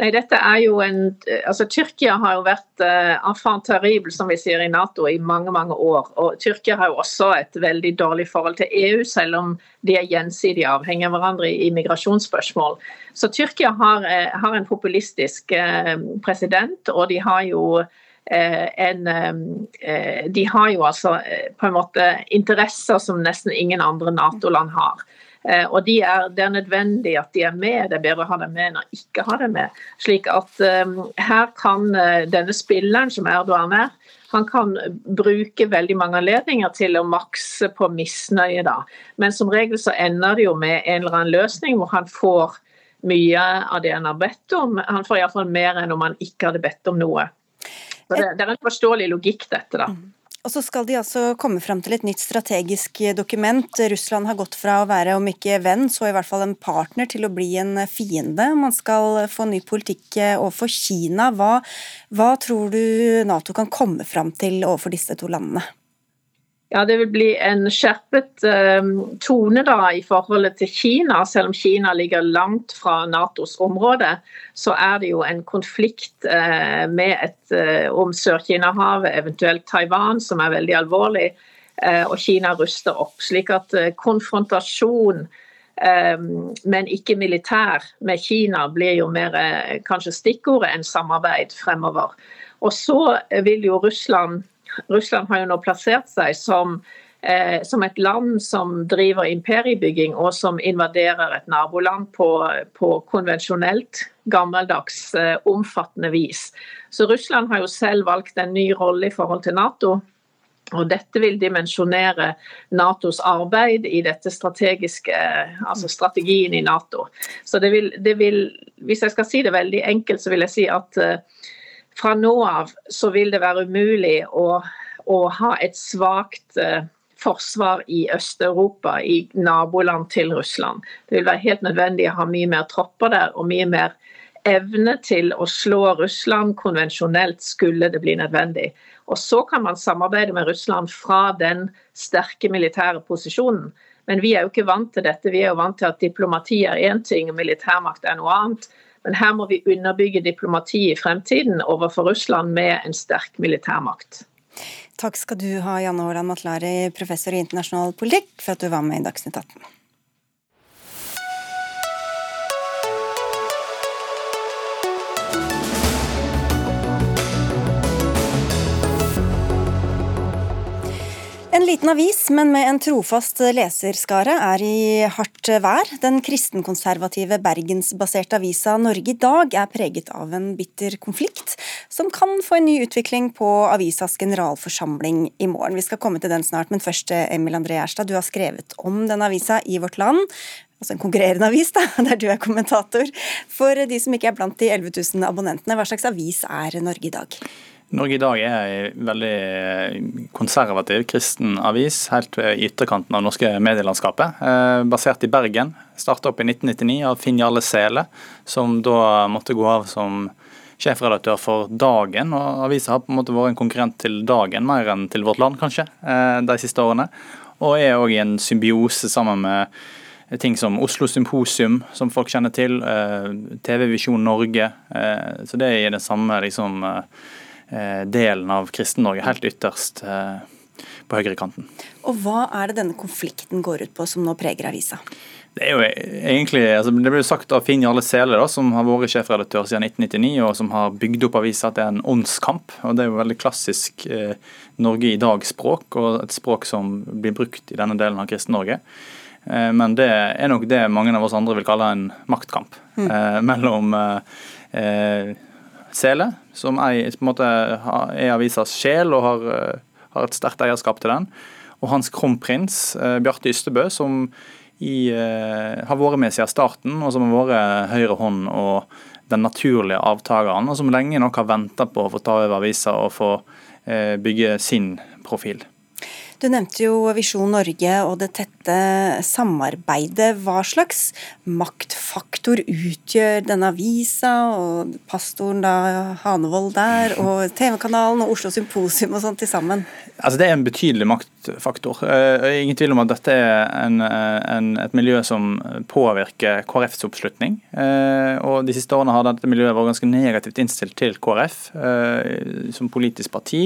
Nei, dette er jo en, altså Tyrkia har jo vært uh, enfant terrible, som vi sier i Nato, i mange mange år. Og Tyrkia har jo også et veldig dårlig forhold til EU, selv om de er gjensidig avhengig av hverandre i migrasjonsspørsmål. Så Tyrkia har, uh, har en populistisk uh, president, og de har jo en, de har jo altså på en måte interesser som nesten ingen andre Nato-land har. Eh, og de er, Det er nødvendig at de er med, det er bedre å ha dem med enn å ikke ha dem med. Slik at um, Her kan uh, denne spilleren som Erdogan er, han kan bruke veldig mange anledninger til å makse på misnøye. da. Men som regel så ender det jo med en eller annen løsning hvor han får mye av det han har bedt om. Han får iallfall mer enn om han ikke hadde bedt om noe. Så det, det er en forståelig logikk, dette. da. Og så skal de altså komme fram til et nytt strategisk dokument. Russland har gått fra å være, om ikke venn, så i hvert fall en partner, til å bli en fiende. Man skal få ny politikk overfor Kina. Hva, hva tror du Nato kan komme fram til overfor disse to landene? Ja, Det vil bli en skjerpet uh, tone da i forholdet til Kina. Selv om Kina ligger langt fra Natos område, så er det jo en konflikt uh, med et, uh, om Sør-Kina-havet, eventuelt Taiwan, som er veldig alvorlig. og Kina ruster opp. Slik at konfrontasjon, men ikke militær, med Kina blir jo mer kanskje stikkordet enn samarbeid fremover. Og så vil jo Russland Russland har jo nå plassert seg som, eh, som et land som driver imperiebygging, og som invaderer et naboland på, på konvensjonelt, gammeldags, eh, omfattende vis. Så Russland har jo selv valgt en ny rolle i forhold til Nato. Og Dette vil dimensjonere Natos arbeid i dette strategiske, altså strategien i Nato. Så det vil, det vil, Hvis jeg skal si det veldig enkelt, så vil jeg si at uh, fra nå av så vil det være umulig å, å ha et svakt eh, forsvar i Øst-Europa, i naboland til Russland. Det vil være helt nødvendig å ha mye mer tropper der og mye mer evne til å slå Russland konvensjonelt skulle det bli nødvendig. Og Så kan man samarbeide med Russland fra den sterke militære posisjonen. Men vi er jo ikke vant til dette. Vi er jo vant til at diplomati er én ting og militærmakt er noe annet. Men her må vi underbygge diplomati i fremtiden overfor Russland med en sterk militærmakt. Takk skal du ha, Janne Haaland Matlari, professor i internasjonal politikk, for at du var med i Dagsnytt 18. En liten avis, men med en trofast leserskare, er i hardt vær. Den kristenkonservative bergensbaserte avisa Norge i dag er preget av en bitter konflikt, som kan få en ny utvikling på avisas generalforsamling i morgen. Vi skal komme til den snart, men først Emil André Gjerstad, du har skrevet om denne avisa i Vårt Land altså en konkurrerende avis, da, der du er kommentator. For de som ikke er blant de 11 000 abonnentene, hva slags avis er Norge i dag? Norge i dag er en veldig konservativ kristen avis, helt i ytterkanten av det norske medielandskapet. Eh, basert i Bergen. Starta opp i 1999 av Finn Jarle Sele, som da måtte gå av som sjefredaktør for Dagen. og Avisa har på en måte vært en konkurrent til Dagen, mer enn til Vårt Land, kanskje, eh, de siste årene. Og er òg i en symbiose sammen med ting som Oslo Symposium, som folk kjenner til, eh, TV Visjon Norge. Så det er i den samme liksom Eh, delen av Kristen-Norge, helt ytterst eh, på høyrekanten. Og Hva er det denne konflikten går ut på, som nå preger avisa? Det er jo egentlig, altså det ble sagt av Finn Jarle Sele, da, som har vært sjefredaktør siden 1999, og som har bygd opp avisa at det er en åndskamp. og Det er jo veldig klassisk eh, Norge i dag-språk, og et språk som blir brukt i denne delen av Kristen-Norge. Eh, men det er nok det mange av oss andre vil kalle en maktkamp mm. eh, mellom eh, Sele, som er, på en måte, er avisas sjel og har, eh, har et sterkt eierskap til den. Og hans kronprins, eh, Bjarte Ystebø, som i, eh, har vært med siden starten, og som har vært høyre hånd og den naturlige avtakeren, og som lenge nok har venta på å få ta over avisa og få bygge sin profil. Du nevnte jo Visjon Norge og det tette samarbeidet. Hva slags maktfaktor utgjør denne avisa og pastoren da Hanevold der, og TV-kanalen og Oslo Symposium og sånn til sammen? Altså Det er en betydelig maktfaktor. Uh, ingen tvil om at dette er en, en, et miljø som påvirker KrFs oppslutning. Uh, og De siste årene har dette miljøet vært ganske negativt innstilt til KrF som politisk parti.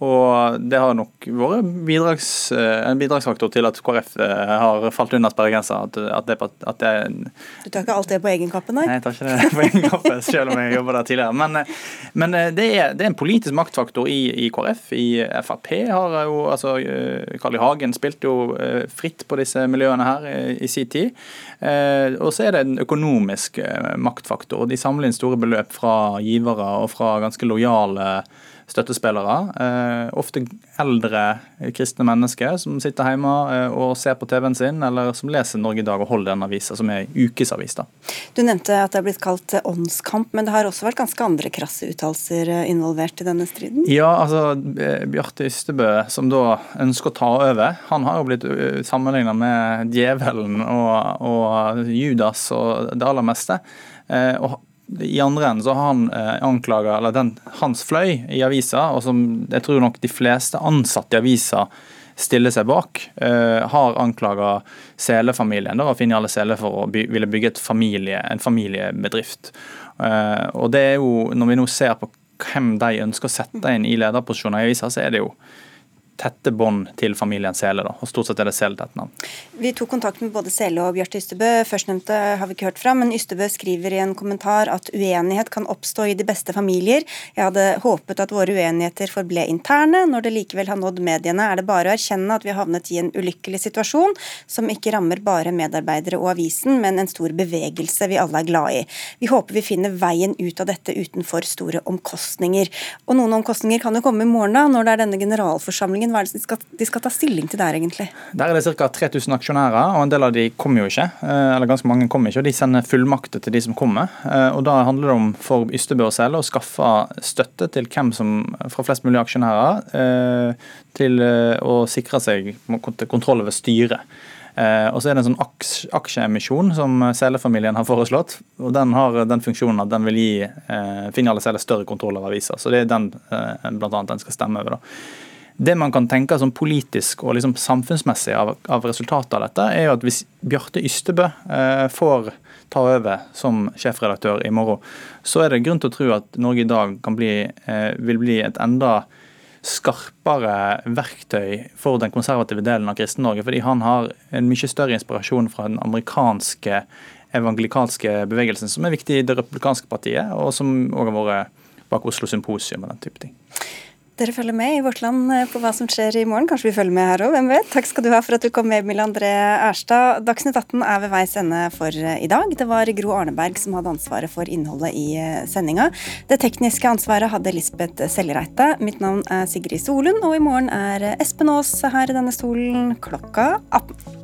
og Det har nok vært bidrags, en bidragsfaktor til at KrF har falt under sperregrensa. At, at, det, at det, du tar ikke alt det på egen kappe, nei? Nei, jeg tar ikke det på egen kappe, selv om jeg jobba der tidligere. Men, men det, er, det, er, en politisk maktfaktor i, i KrF. i Frp har jo altså eh, Carl I. Hagen spilte jo eh, fritt på disse miljøene her i sin tid. Eh, og så er det en økonomisk maktfaktor. De samler inn store beløp fra givere og fra ganske lojale støttespillere. Eh, ofte eldre kristne mennesker som sitter hjemme eh, og ser på TV-en sin, eller som leser Norge i dag og holder den avisa, som er ukesavis. da. Du nevnte at det er blitt kalt åndskamp, men det har også vært ganske andre krasse uttalelser eh, involvert i denne striden? Ja, altså Bjarte Ystebø, som da ønsker å ta over, han har jo blitt sammenlignet med djevelen og, og Judas og det aller meste. og i andre enden så har han eh, anklaga, eller den, hans fløy i avisa, og som jeg tror nok de fleste ansatte i avisa stiller seg bak, eh, har anklaga Sele-familien og Finjale Sele for å by, ville bygge familie, en familiebedrift. Eh, og det er jo, Når vi nå ser på hvem de ønsker å sette inn i lederposisjoner i avisa, så er det jo tette bånd til familien Sele. da, og Stort sett er det Sele til. Vi tok kontakt med både Sele og Bjarte Ystebø. Førstnevnte har vi ikke hørt fra, men Ystebø skriver i en kommentar at uenighet kan oppstå i de beste familier. Jeg hadde håpet at våre uenigheter forble interne. Når det likevel har nådd mediene, er det bare å erkjenne at vi har havnet i en ulykkelig situasjon, som ikke rammer bare medarbeidere og avisen, men en stor bevegelse vi alle er glad i. Vi håper vi finner veien ut av dette uten for store omkostninger. Og noen omkostninger kan jo komme i morgen, da, når det er denne generalforsamlingen regjeringen? Hva er det de skal, de skal ta stilling til der, egentlig? Der er det ca. 3000 aksjonærer, og en del av de kommer jo ikke. Eh, eller ganske mange kommer ikke, og de sender fullmakter til de som kommer. Eh, og Da handler det om for Ystebø og Sele å skaffe støtte til hvem som, fra flest mulig aksjonærer, eh, til å sikre seg kontroll over styret. Og så er det en sånn aksjeemisjon som Sele-familien har foreslått. og Den har den funksjonen at den vil gi Finale Sele større kontroll over avisa. Så det er den blant annet den skal stemme over. da. Det man kan tenke som politisk og liksom samfunnsmessig av, av, resultatet av dette, er jo at hvis Bjarte Ystebø eh, får ta over som sjefredaktør i morgen, så er det grunn til å tro at Norge i dag bli, eh, vil bli et enda skarpere verktøy for den konservative delen av Kristen-Norge. Fordi han har en mye større inspirasjon fra den amerikanske evangelikalske bevegelsen, som er viktig i det republikanske partiet, og som òg har vært bak Oslo Symposium og den type ting. Dere følger med i Vårt Land eh, på hva som skjer i morgen. Kanskje vi følger med her òg, hvem vet. Takk skal du ha for at du kom med, Emil André Erstad. Dagsnytt 18 er ved veis ende for eh, i dag. Det var Gro Arneberg som hadde ansvaret for innholdet i eh, sendinga. Det tekniske ansvaret hadde Lisbeth Sellereite. Mitt navn er Sigrid Solund, og i morgen er Espen Aas her i denne stolen klokka 18.